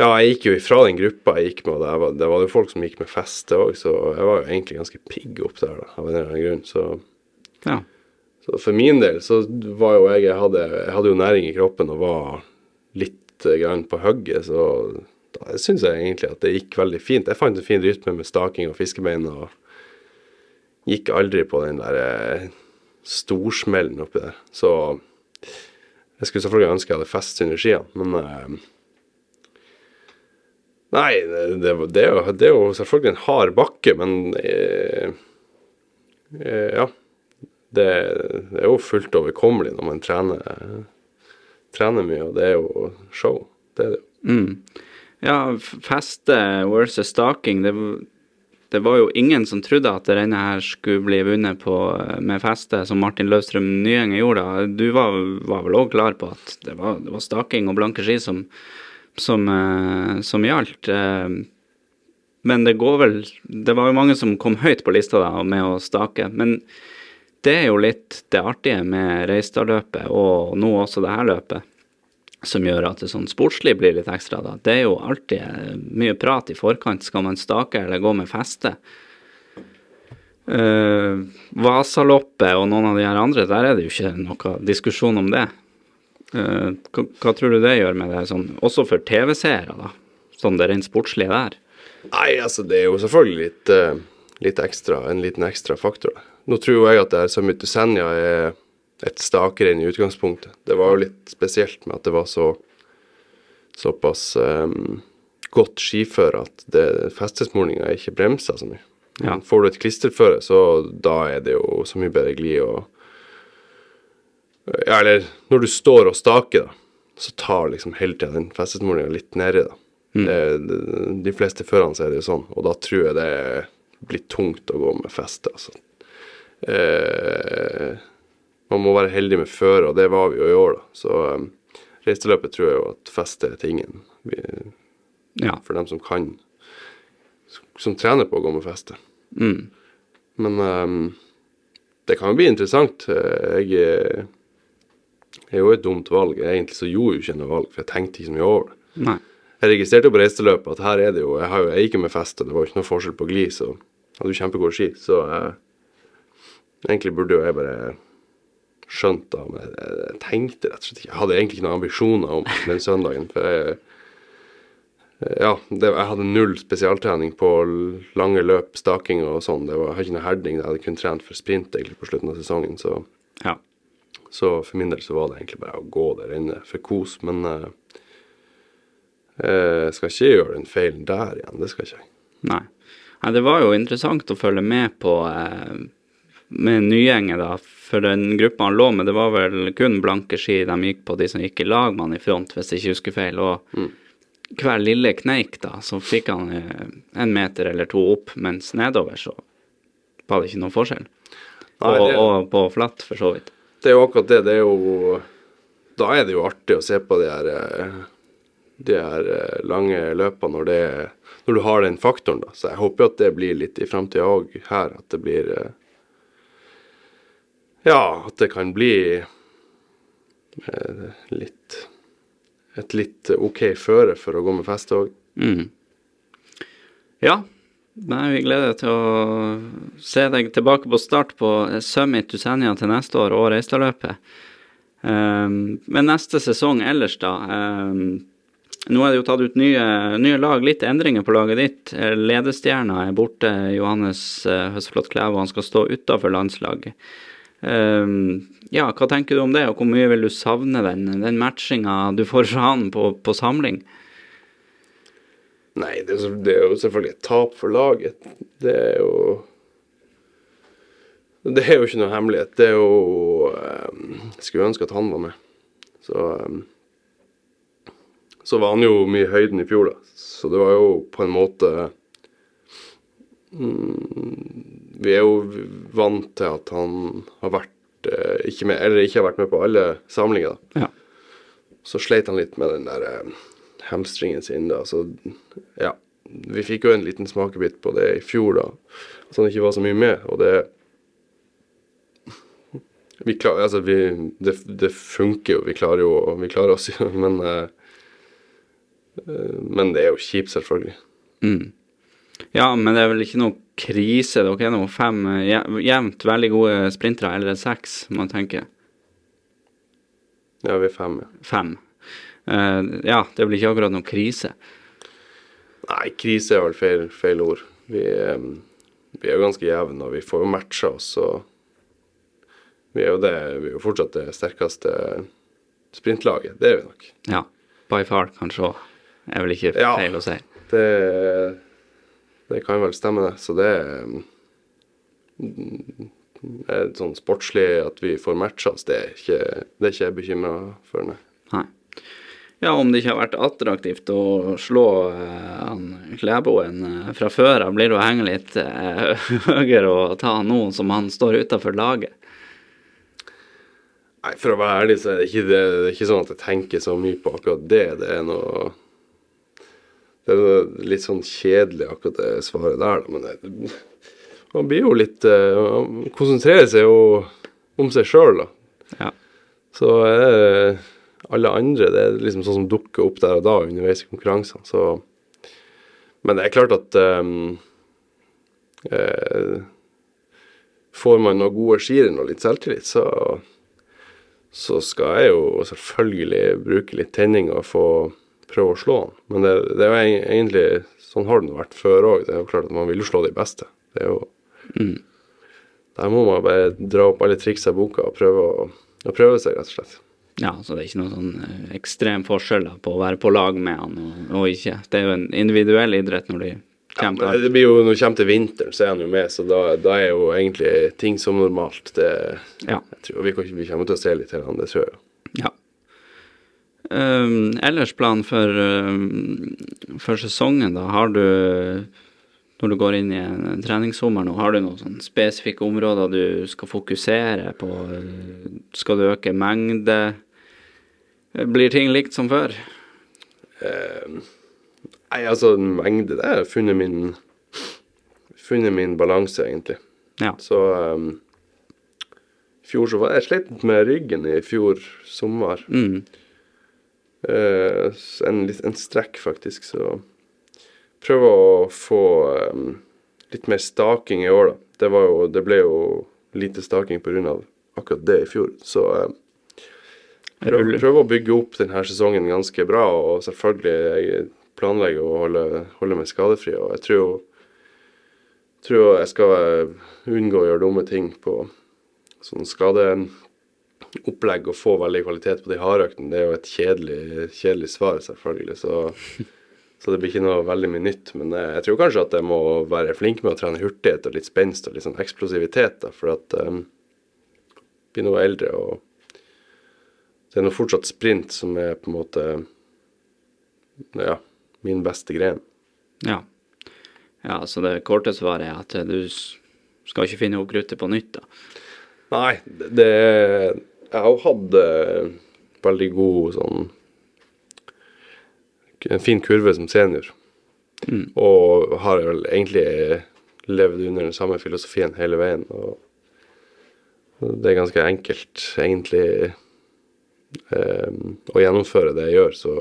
Ja, jeg gikk jo ifra den gruppa jeg gikk med, det var, det var jo folk som gikk med feste òg, så jeg var jo egentlig ganske pigg opp der, da, av en eller annen grunn. Så, ja. Så for min del så var jo jeg Jeg hadde, jeg hadde jo næring i kroppen og var litt eh, grann på hugget, så da syns jeg egentlig at det gikk veldig fint. Jeg fant en fin rytme med staking og fiskebein, og gikk aldri på den der eh, storsmellen oppi der. Så jeg skulle selvfølgelig ønske jeg hadde fest under skiene, men eh, Nei, det, det, er jo, det er jo selvfølgelig en hard bakke, men eh, eh, Ja. Det, det er jo fullt overkommelig når man trener, trener mye, og det er jo show. Det er det. Mm. Ja, feste versus staking, det, det var jo ingen som trodde at denne her skulle bli vunnet på, med feste, som Martin Løvstrøm Nyenge gjorde. Du var, var vel òg klar på at det var, det var staking og blanke ski som, som, eh, som gjaldt. eh. Men det går vel Det var jo mange som kom høyt på lista da med å stake. Men det er jo litt det artige med Reistadløpet, og nå også det her løpet som gjør at det sånn sportslig blir litt ekstra, da. Det er jo alltid eh, mye prat i forkant. Skal man stake eller gå med feste? Uh, Vasaloppet og noen av de her andre, der er det jo ikke noe diskusjon om det. Uh, hva, hva tror du det gjør med det, sånn, også for TV-seere, da? Sånn det rent sportslige der? Nei, altså det er jo selvfølgelig litt, uh, litt ekstra, en liten ekstra faktor. Nå tror jeg at det her Summit to Senja er et stakerenn i utgangspunktet. Det var jo litt spesielt med at det var så såpass um, godt skiføre at det, festesmurninga ikke bremser så mye. Ja. Får du et klisterføre, så da er det jo så mye bedre glid og Ja, eller når du står og staker, da, så tar liksom hele tida den festesmurninga litt nedi, da. Mm. det, de fleste førerne så er det jo sånn, og da tror jeg det blir tungt å gå med feste, altså. Eh, man må være heldig med føret, og det var vi jo i år, da. Så um, reiseløpet tror jeg jo at feste er tingen vi, Ja. for dem som kan Som trener på å gå med feste. Mm. Men um, det kan jo bli interessant. Eh, Jeg er, er jo et dumt valg. Jeg Egentlig så gjorde jo ikke noe valg, for jeg tenkte ikke så mye over det. Nei. Jeg registrerte jo på reiseløpet at her er det jo Jeg, har jo, jeg gikk jo med feste, det var jo ikke noe forskjell på glis, så jeg hadde jo kjempegode ski. Så eh, egentlig burde jo jeg bare skjønt da, men jeg, jeg tenkte rett og slett ikke Jeg hadde egentlig ikke noen ambisjoner om den søndagen. For jeg, ja, det, jeg hadde null spesialtrening på lange løp, staking og sånn. Det var, jeg hadde ikke noe herding. Jeg hadde kun trent for sprint egentlig på slutten av sesongen. Så, Ja. så for min del så var det egentlig bare å gå der inne for kos. Men eh, jeg skal ikke gjøre den feilen der igjen. Det skal ikke jeg. Nei. Nei, det var jo interessant å følge med på eh, med Nyenge, da. For den gruppa han lå med, det var vel kun blanke ski de gikk på, de som gikk i lag med han i front, hvis jeg ikke husker feil. Og hver lille kneik, da, så fikk han eh, en meter eller to opp, mens nedover så var det ikke noen forskjell. Nei, og, det- og på flatt, for så vidt. Det er jo akkurat det. Det er jo Da er det jo artig å se på de her eh, de her eh, lange løpene når det er Når du har den faktoren, da. Så jeg håper jo at det blir litt i framtida òg her. At det blir Ja, at det kan bli eh, litt Et litt OK føre for å gå med feste òg. Mm. Ja. Nei, vi gleder til å se deg tilbake på start på Summit Tusenia til neste år og Reistadløpet. Um, men neste sesong ellers, da. Um, nå er det jo tatt ut nye, nye lag, litt endringer på laget ditt. Eh, Ledestjerna er borte, Johannes uh, Høsflot Klævo, han skal stå utafor landslaget. Um, ja, hva tenker du om det, og hvor mye vil du savne den, den matchinga du får fra han på, på samling? Nei, det er, det er jo selvfølgelig et tap for laget. Det er jo Det er jo ikke noe hemmelighet. Det er jo eh, Jeg skulle ønske at han var med. Så eh, Så var han jo mye i høyden i fjor, da. Så det var jo på en måte Vi er jo vant til at han har vært eh, ikke med, eller ikke har vært med på alle samlinger, da. Ja. Så sleit han litt med den der eh, hamstringen sin, da. Så ja, Vi fikk jo en liten smakebit på det i fjor, da, så han ikke var så mye med. Og det vi klar, altså vi, det, det funker jo, vi klarer jo vi klarer oss men eh, Men det er jo kjipt, selvfølgelig. Mm. Ja, men det er vel ikke noe krise. Dere er nå fem eh, jevnt veldig gode sprintere, eller seks, må man tenke. Ja, vi er fem, ja. Fem. Uh, ja, det blir ikke akkurat noe krise. Nei, krise er vel feil, feil ord. Vi, eh, vi er jo ganske jevne, og vi får jo matcha oss, og vi er jo det, vi er jo fortsatt det sterkeste sprintlaget. Det er vi nok. Ja. By far, kanskje òg. Er vel ikke Ja. feil å si. Det, det kan vel stemme, det. Så det mm, er sånn sportslig at vi får matcha oss, det er ikke, det er ikke jeg bekymra for, nei. Nei. Ja, om det ikke har vært attraktivt å slå eh, han Klæboen eh, fra før av, blir det å henge litt eh, høyere og ta han nå som han står utafor laget. Nei, For å være ærlig, så er det ikke, det, det er ikke sånn at jeg tenker så mye på akkurat det. Det er noe Det er litt sånn kjedelig, akkurat det svaret der, da. Men det, man blir jo litt eh, Man konsentrerer seg jo om seg sjøl, da. Ja. Så det alle andre Det er liksom sånn som dukker opp der og da underveis i konkurransene. Så Men det er klart at um, eh, Får man noen gode skirenn og litt selvtillit, så så skal jeg jo selvfølgelig bruke litt tenning og få prøve å slå han. Men det, det er jo egentlig Sånn har det vært før òg. Det er jo klart at man vil jo slå de beste. Det er jo Der må man bare dra opp alle triks i boka og prøve, å, og prøve seg, rett og slett. ja, så det er ikke noen sånn eh, ekstrem forskjell da, på å være på lag med han og, og ikke. Det er jo en individuell idrett når de Ja, kommer men til det blir jo, Når det kommer til vinteren, så er han jo med, så da, da er jo egentlig ting som normalt. Det, Ja. jeg tror, vi, vi kommer til å se litt til han, det tror jeg. Ja. Um, ellers plan for, um, for sesongen, da. Har du, når du går inn i en treningssommer nå, har du noen sånne spesifikke områder du skal fokusere på? Skal du øke mengde? Blir ting likt som før? Nei, altså mengde Det har jeg funnet min Funnet min balanse, egentlig. Ja. Så um, fjor så var jeg slet med ryggen i fjor sommer. Mm. S- en, en strekk, faktisk, så prøve å få um, litt mer staking i år, da. Det, var jo, det ble jo lite staking pga. akkurat det i fjor. Så um, prøve, prøv å bygge opp denne sesongen ganske bra, og selvfølgelig planlegger å holde, holde meg skadefri. Og jeg tror tror jeg skal unngå å gjøre dumme ting på sånn skadeopplegg og få veldig kvalitet på de hardøktene. Det er jo et kjedelig, kjedelig svar, selvfølgelig. Så, så det blir ikke noe veldig mye nytt. Men jeg tror kanskje at jeg må være flink med å trene hurtighet og litt spenst og litt sånn eksplosivitet. Da, for at um, blir noe eldre og det er nå fortsatt sprint som er på en måte ja, min beste gren. Ja. ja, så det korte svaret er at du skal ikke finne opp kruttet på nytt, da. Nei, det, det Jeg har hatt veldig god sånn En fin kurve som senior. Og har vel egentlig levd under den samme filosofien hele veien. Og det er ganske enkelt, egentlig, um, å gjennomføre det jeg gjør, så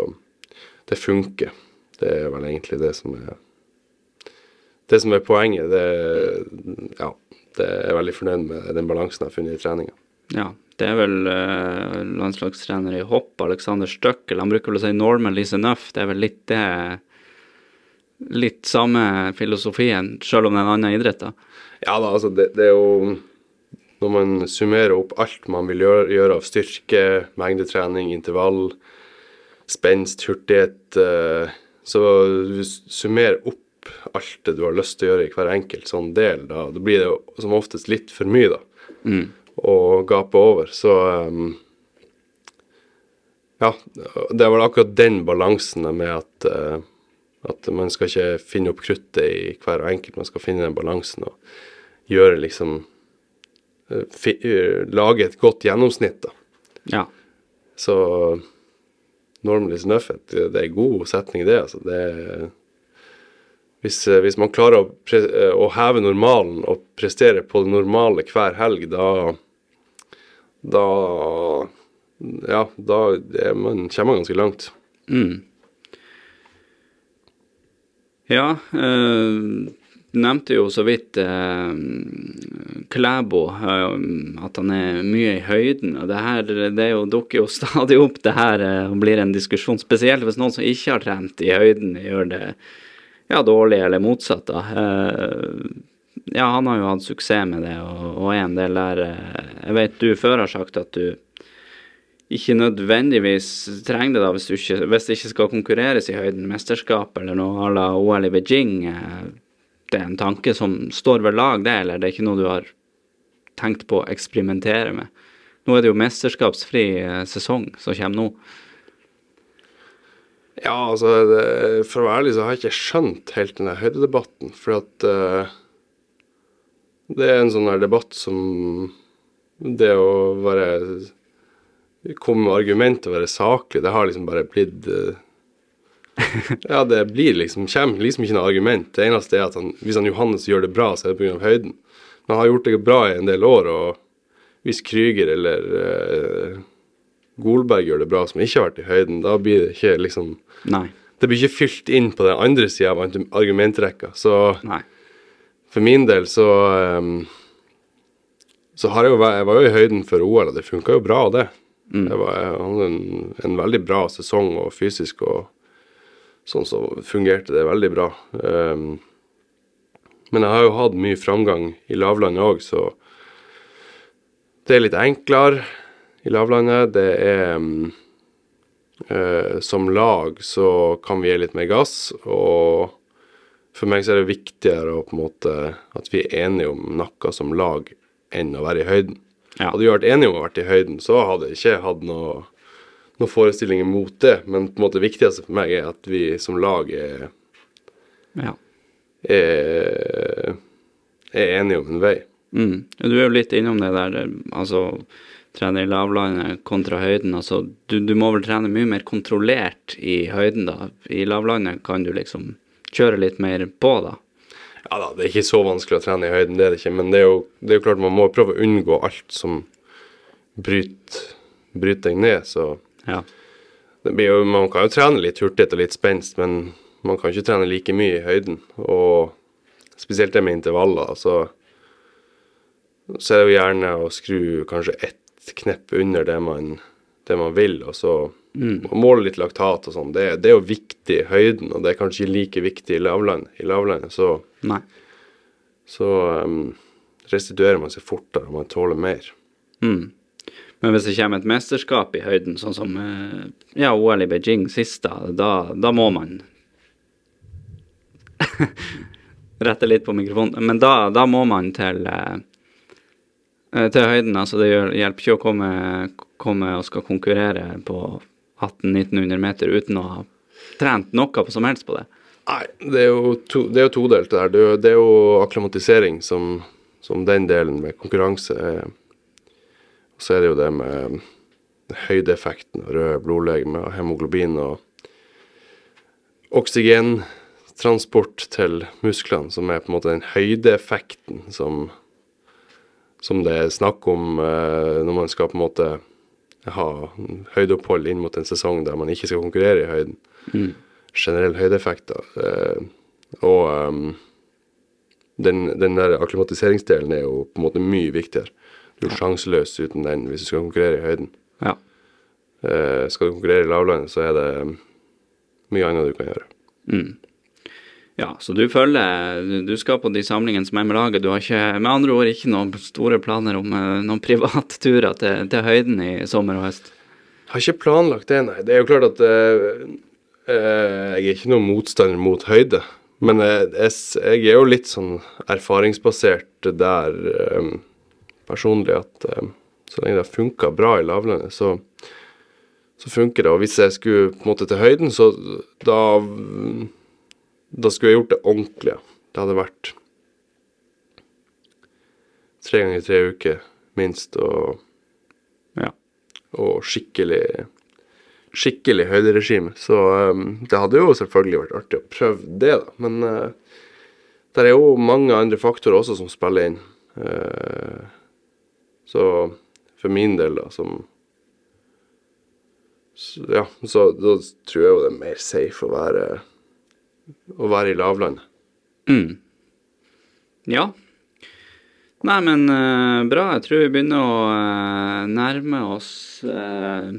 det funker. Det er vel egentlig det som er Det som er poenget. Det, ja, det er jeg veldig fornøyd med den balansen jeg har funnet i treninga. Ja, det er vel uh, landslagstrener i hopp, Alexander Støkkel. Han bruker vel å si 'normal is enough'. Det er vel litt det Litt samme filosofien, sjøl om det er en annen idrett, da. Ja da, altså det, det er jo Når man summerer opp alt man vil gjøre, gjøre av styrke, mengdetrening, intervall, spenst, hurtighet uh, Så du summerer opp alt det du har lyst til å gjøre i hver enkelt sånn del, da, da blir det jo som oftest litt for mye, da. Å gape over. Så um, Ja, det er vel akkurat den balansen med at uh, at man skal ikke finne opp kruttet i hver enkelt, man skal finne den balansen og gjøre liksom uh, fi, uh, Lage et godt gjennomsnitt, da. Ja. Så normally enough, det er en god setning, det. altså. Det, hvis, eh, hvis man klarer å, å heve normalen og prestere på det normale hver helg, da Da Ja, da er man, kommer man ganske langt. Mm. Ja, eh, du nevnte jo så vidt eh, Klæbo, eh, at han er mye i høyden. og Det her, det jo, dukker jo stadig opp det her eh, blir en diskusjon, spesielt hvis noen som ikke har trent i høyden, gjør det ja, dårlig eller motsatt. da. Eh, ja, han har jo hatt suksess med det, og, og er en del der eh, Jeg vet du før har sagt at du ikke nødvendigvis trenger det da hvis, du ikke, hvis det ikke skal konkurreres i høyden, mesterskap eller noe à la OL i Beijing. eh, Det er en tanke som står ved lag, det, eller det er ikke noe du har tenkt på å eksperimentere med? Nå er det jo mesterskapsfri eh, sesong som kommer nå. Ja, altså det, For å være ærlig så har jeg ikke skjønt helt den der høydedebatten. For at eh, det er en sånn her debatt som Det å være Komme med argument og være saklig, det har liksom bare blitt eh, Ja, det blir liksom Kommer liksom ikke noe argument. Det eneste er at han, hvis han Johannes gjør det bra, så er det pga. høyden. Men han har gjort det bra i en del år, og hvis Krüger eller uh, Golberg gjør det bra, som ikke har vært i høyden, da blir det ikke liksom Nei. Det blir ikke fylt inn på den andre sida av argumentrekka. Så Nei. For min del så um, Så har jeg jo jeg var jo i høyden for OL, og det funka jo bra, det. Jeg, var, jeg hadde en, en veldig bra sesong, og fysisk og sånn så fungerte det veldig bra. Um, men jeg har jo hatt mye framgang i lavlandet òg, så det er litt enklere i lavlandet. Det er um, uh, Som lag så kan vi gi litt mer gass, og for meg så er det viktigere å på en måte at vi er enige om noe som lag enn å være i høyden. Ja. Hadde vi vært enige om å være i høyden, så hadde jeg ikke hatt noe, noen forestillinger mot det. Men på en måte det viktigste for meg er at vi som lag er, Ja. er, er enige om en vei. Mm. Du er jo litt innom det der, altså trene i lavlandet kontra høyden. Altså, du, du må vel trene mye mer kontrollert i høyden, da. I lavlandet kan du liksom kjøre litt mer på, da. Ja da, det er ikke så vanskelig å trene i høyden, det er det ikke. Men det er jo, det er jo klart man må prøve å unngå alt som bryter, bryter deg ned. Så Ja. jo, man kan jo trene litt hurtighet og litt spenst, men man kan ikke trene like mye i høyden. Og spesielt det med intervaller. Så, så er det jo gjerne å skru kanskje ett knepp under det man, det man vil, og så og måle litt laktat og sånn. Det, det er jo viktig i høyden, og det er kanskje like viktig i lavland. I lavlandet så, Nei. så um, restituerer man seg fortere, og man tåler mer. Mm. Men hvis det kommer et mesterskap i høyden, sånn som eh, ja, OL i Beijing sist, da, da, da må man Rette litt på mikrofonen. Men da, da må man til eh, eh, til høyden. Altså det hjelper ikke å komme, komme og skal konkurrere på 1800-1900 meter uten å ha trent noe som helst på det. Nei, det er jo, to, det er der. Det er jo, det er jo akklimatisering som, som den delen med konkurranse. Og så er det jo det med høydeeffekten, røde blodlegemer, og hemoglobin og oksygentransport til musklene, som er på en måte den høydeeffekten som, som det er snakk om eh, når man skal på en måte ha høydeopphold inn mot en sesong der man ikke skal konkurrere i høyden. Generell høydeeffekt. Eh, og um, den, den der akklimatiseringsdelen er jo på en måte mye viktigere. Du er sjanseløs uten den hvis du skal konkurrere i høyden. Ja. Eh, skal du konkurrere i lavlandet, så er det um, mye annet du kan gjøre. Ja, så du følger du- skal på de samlingene som er med laget. Du har ikke, med andre ord ikke noen store planer om eh, noen privatturer til, til høyden i sommer og høst? Jeg har ikke planlagt det, nei. Det er jo klart at eh, jeg er ikke noen motstander mot høyde. Men jeg, jeg er jo litt sånn erfaringsbasert der eh, personlig at eh, så lenge det har funka bra i lavlandet, så, så funker det. Og hvis jeg skulle på en måte til høyden, så da Da skulle jeg gjort det ordentlig. Det hadde vært tre ganger i tre uker minst, og Ja. og skikkelig skikkelig høyderegime. Så um, det hadde jo selvfølgelig vært artig å prøve det, da. Men uh, det er jo mange andre faktorer også som spiller inn. Uh, så for min del, da, som så, Ja, så da tror jeg jo det er mer safe å være, å være i lavlandet. Mm. Ja. Nei, men uh, bra. Jeg tror vi begynner å uh, nærme oss uh,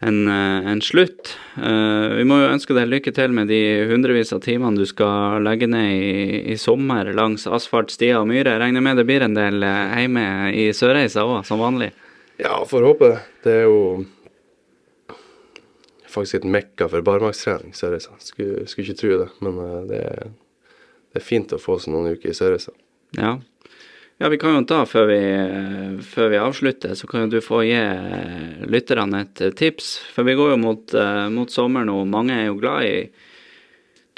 en, en slutt. Vi må jo ønske deg lykke til med de hundrevis av timene du skal legge ned i, i sommer langs asfalt, stier og myrer. Jeg regner med det blir en del hjemme i Sørreisa òg, som vanlig. Ja, får håpe det. Det er jo faktisk et mekka for barmarkstrening, Sørreisa. Skulle, skulle ikke tro det, men eh, det, er, det er fint å få seg noen uker i Sørreisa. Ja. ja, vi kan jo ta, før vi, før vi avslutter, så kan jo du få gi eh, lytterne et eh, tips. For vi går jo mot, mot sommer nå. Mange er jo glad i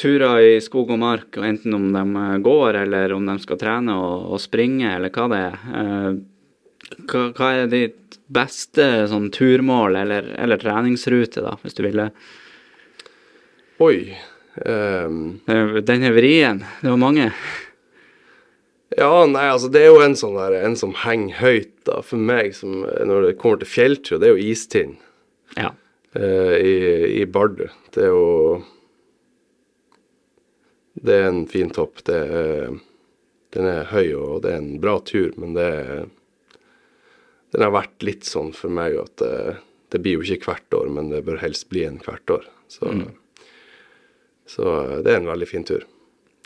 turer i skog og mark, enten om de går, eller om de skal trene og, og springe, eller hva det er. Hva, hva er ditt beste sånn turmål, eller, eller treningsrute, da, hvis du ville? Oi. Eh, Den er vrien. Det var mange. Ja, nei, altså det er jo en sånn der, en som henger høyt da, for meg som, når det kommer til fjelltur, det er jo Istind Ja. uh, i, i Bardu. Det er jo Det er en fin topp. Det er, den er høy, og det er en bra tur, men det er Den har vært litt sånn for meg at det, det blir jo ikke hvert år, men det bør helst bli en hvert år. Så, så det er en veldig fin tur.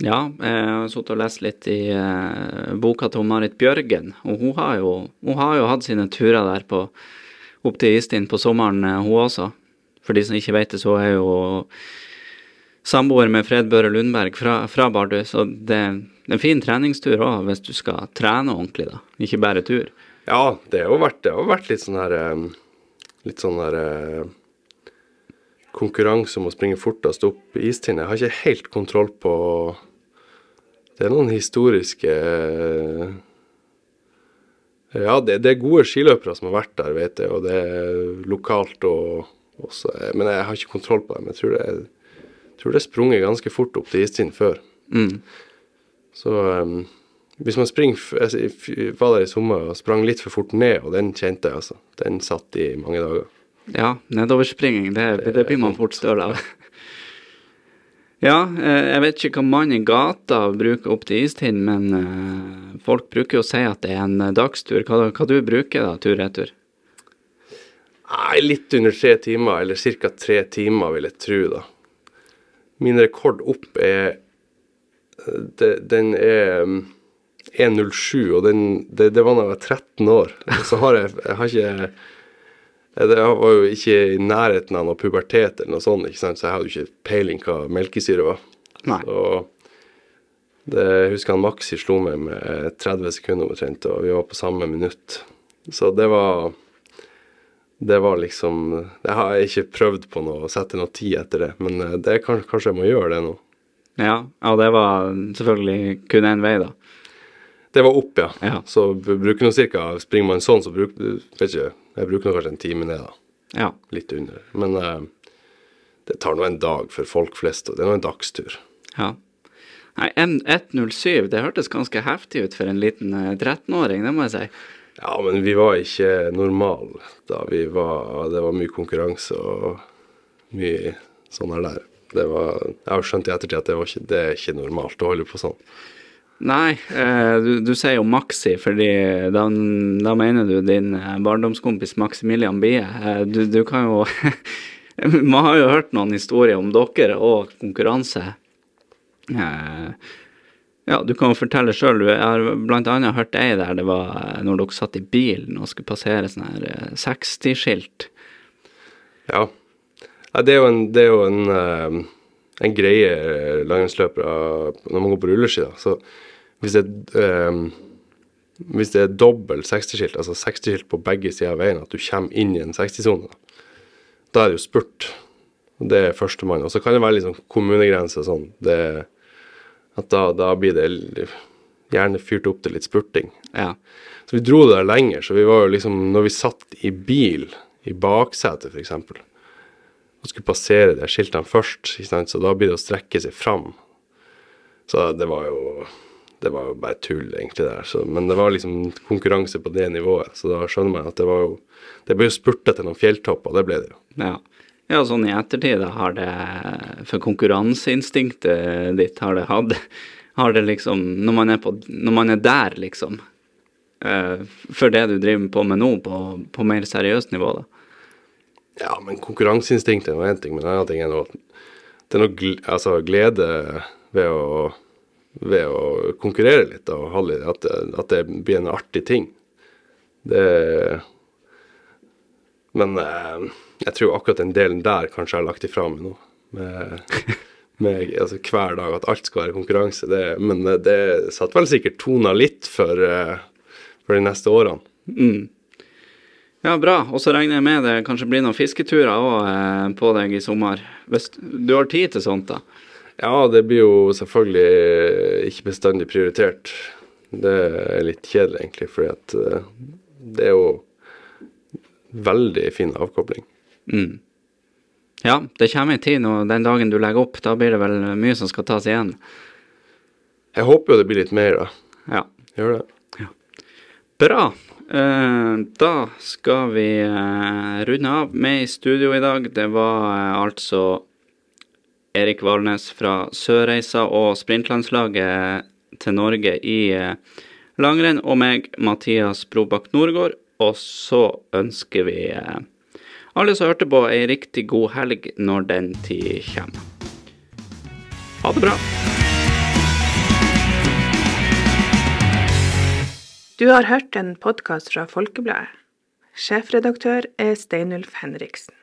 Ja, jeg har sittet og lest litt i eh, boka til Marit Bjørgen, og hun har jo, hun har jo hatt sine turer der på, opp til Istin på sommeren, eh, hun også. For de som ikke vet det, så er jo samboer med Fred Børre Lundberg fra, fra Bardu, så det er en fin treningstur òg, hvis du skal trene ordentlig, da, ikke bare tur. Ja, det har jo vært, det har vært litt sånn her eh, Litt sånn her eh, konkurranse om å springe fortest opp istinnet. Jeg har ikke helt kontroll på Det er noen historiske eh, Ja, det, det er gode skiløpere som har vært der, vet jeg, og det er lokalt og også Men jeg har ikke kontroll på det. Men jeg tror det jeg tror det er sprunget ganske fort opp til istind før. Mm. Så um, hvis man springer altså, Jeg var der i sommer og sprang litt for fort ned, og den kjente jeg, altså. Den satt i mange dager. Ja, nedoverspringing, det, det blir man fort støl av. Ja, eh, jeg vet ikke hva mann i gata bruker opp til Istind, men eh, folk bruker jo å si at det er en eh, dagstur. Hva, hva du bruker da, tur-retur? Nei, litt under tre timer, eller ca. tre timer, vil jeg tro, da. Min rekord opp er det, Den er um, 1,07, og den, det, det var da jeg var 13 år. Så har jeg, jeg har ikke Jeg var jo ikke i nærheten av noe pubertet eller noe sånt, ikke sant? så jeg hadde jo ikke peiling hva melkesyre var. Nei. Så det, jeg husker han Maxi slo meg med 30 sekunder omtrent, og vi var på samme minutt. Så det var Det var liksom Jeg har ikke prøvd på noe å sette noe tid etter det, men eh, det kan, kanskje jeg må gjøre det nå. Ja, og det var selvfølgelig kun én vei, da. Det var opp, ja. Ja. Så bruker nå cirka Springer man sånn, så bruker Vet ikke, jeg bruker nå kanskje en time ned, da. Ja. Litt under. Men eh, det tar nå en dag for folk flest, og det er nå en dagstur. ja. Nei, en- 1.07, det hørtes ganske heftig ut for en liten eh, 13-åring, det må jeg si. Ja, men vi var ikke normale da. Vi var Det var mye konkurranse og mye sånn her der. Det var, jeg har skjønt i ettertid at det, var ikke, det er ikke normalt å holde på sånn. Nei, eh, du, du sier jo Maxi, fordi da, da mener du din eh, barndomskompis Maximilian Bie. Eh, du, du kan jo Man har jo hørt noen historier om dere og konkurranse. Ja, du kan jo fortelle sjøl. Jeg har blant hørt ei der det var når dere satt i bilen og skulle passere sånn her eh, 60-skilt. Ja. Det er jo en, det er jo en, en greie langrennsløpere når man går på rulleski. da. Så hvis det, eh, hvis det er dobbel 60-skilt, altså 60-skilt på begge sider av veien, at du kommer inn i en 60-sone, da, er det jo spurt. Det er førstemann. Og så kan det være litt sånn kommunegrense sånn. Det, at da, da blir det gjerne fyrt opp til litt spurting. Ja. Så vi dro det der lenger, så vi var jo liksom Når vi satt i bil i baksetet, f.eks. Og skulle passere de skiltene først, så da blir det å strekke seg fram. Så det var jo det var jo bare tull, egentlig, der. Så, men det var liksom konkurranse på det nivået, så da skjønner man at det var jo Det ble jo spurta til noen fjelltopper, det ble det jo. Ja. ja, sånn i ettertid har det For konkurranseinstinktet ditt har det hatt Har det liksom Når man er, på, når man er der, liksom eh, For det du driver på med nå, på, på mer seriøst nivå, da. Ja, men konkurranseinstinktet er én ting, men en annen ting er noe Det er noe altså, glede ved å, ved å konkurrere litt og holde, at, det- at det blir en artig ting. Det Men eh, jeg tror akkurat den delen der kanskje jeg har lagt ifra meg nå. Med, med altså, hver dag at alt skal være konkurranse. Det, men det, det satt vel sikkert tona litt for, eh, for de neste årene. Mm. Ja, bra. Og så regner jeg med det kanskje blir noen fisketurer òg eh, på deg i sommer. Hvis du har tid til sånt, da. Ja, det blir jo selvfølgelig ikke bestandig prioritert. Det er litt kjedelig, egentlig, fordi at eh, det er jo veldig fin avkobling. Mm. Ja, det kommer en tid nå, den dagen du legger opp. Da blir det vel mye som skal tas igjen. Jeg håper jo det blir litt mer, da. Ja. Gjør det. Ja. Bra. Eh, da skal vi eh, runde av med i studio i dag. Det var eh, altså Erik Valnes fra Sørreisa og sprintlandslaget til Norge i eh, langrenn, og meg, Mathias Brobakk Nordgård. Og så ønsker vi eh, alle som hørte på, ei riktig god helg når den tid kommer. Ha det bra. Du har hørt en podkast fra Folkebladet. Sjefredaktør er Steinulf Henriksen.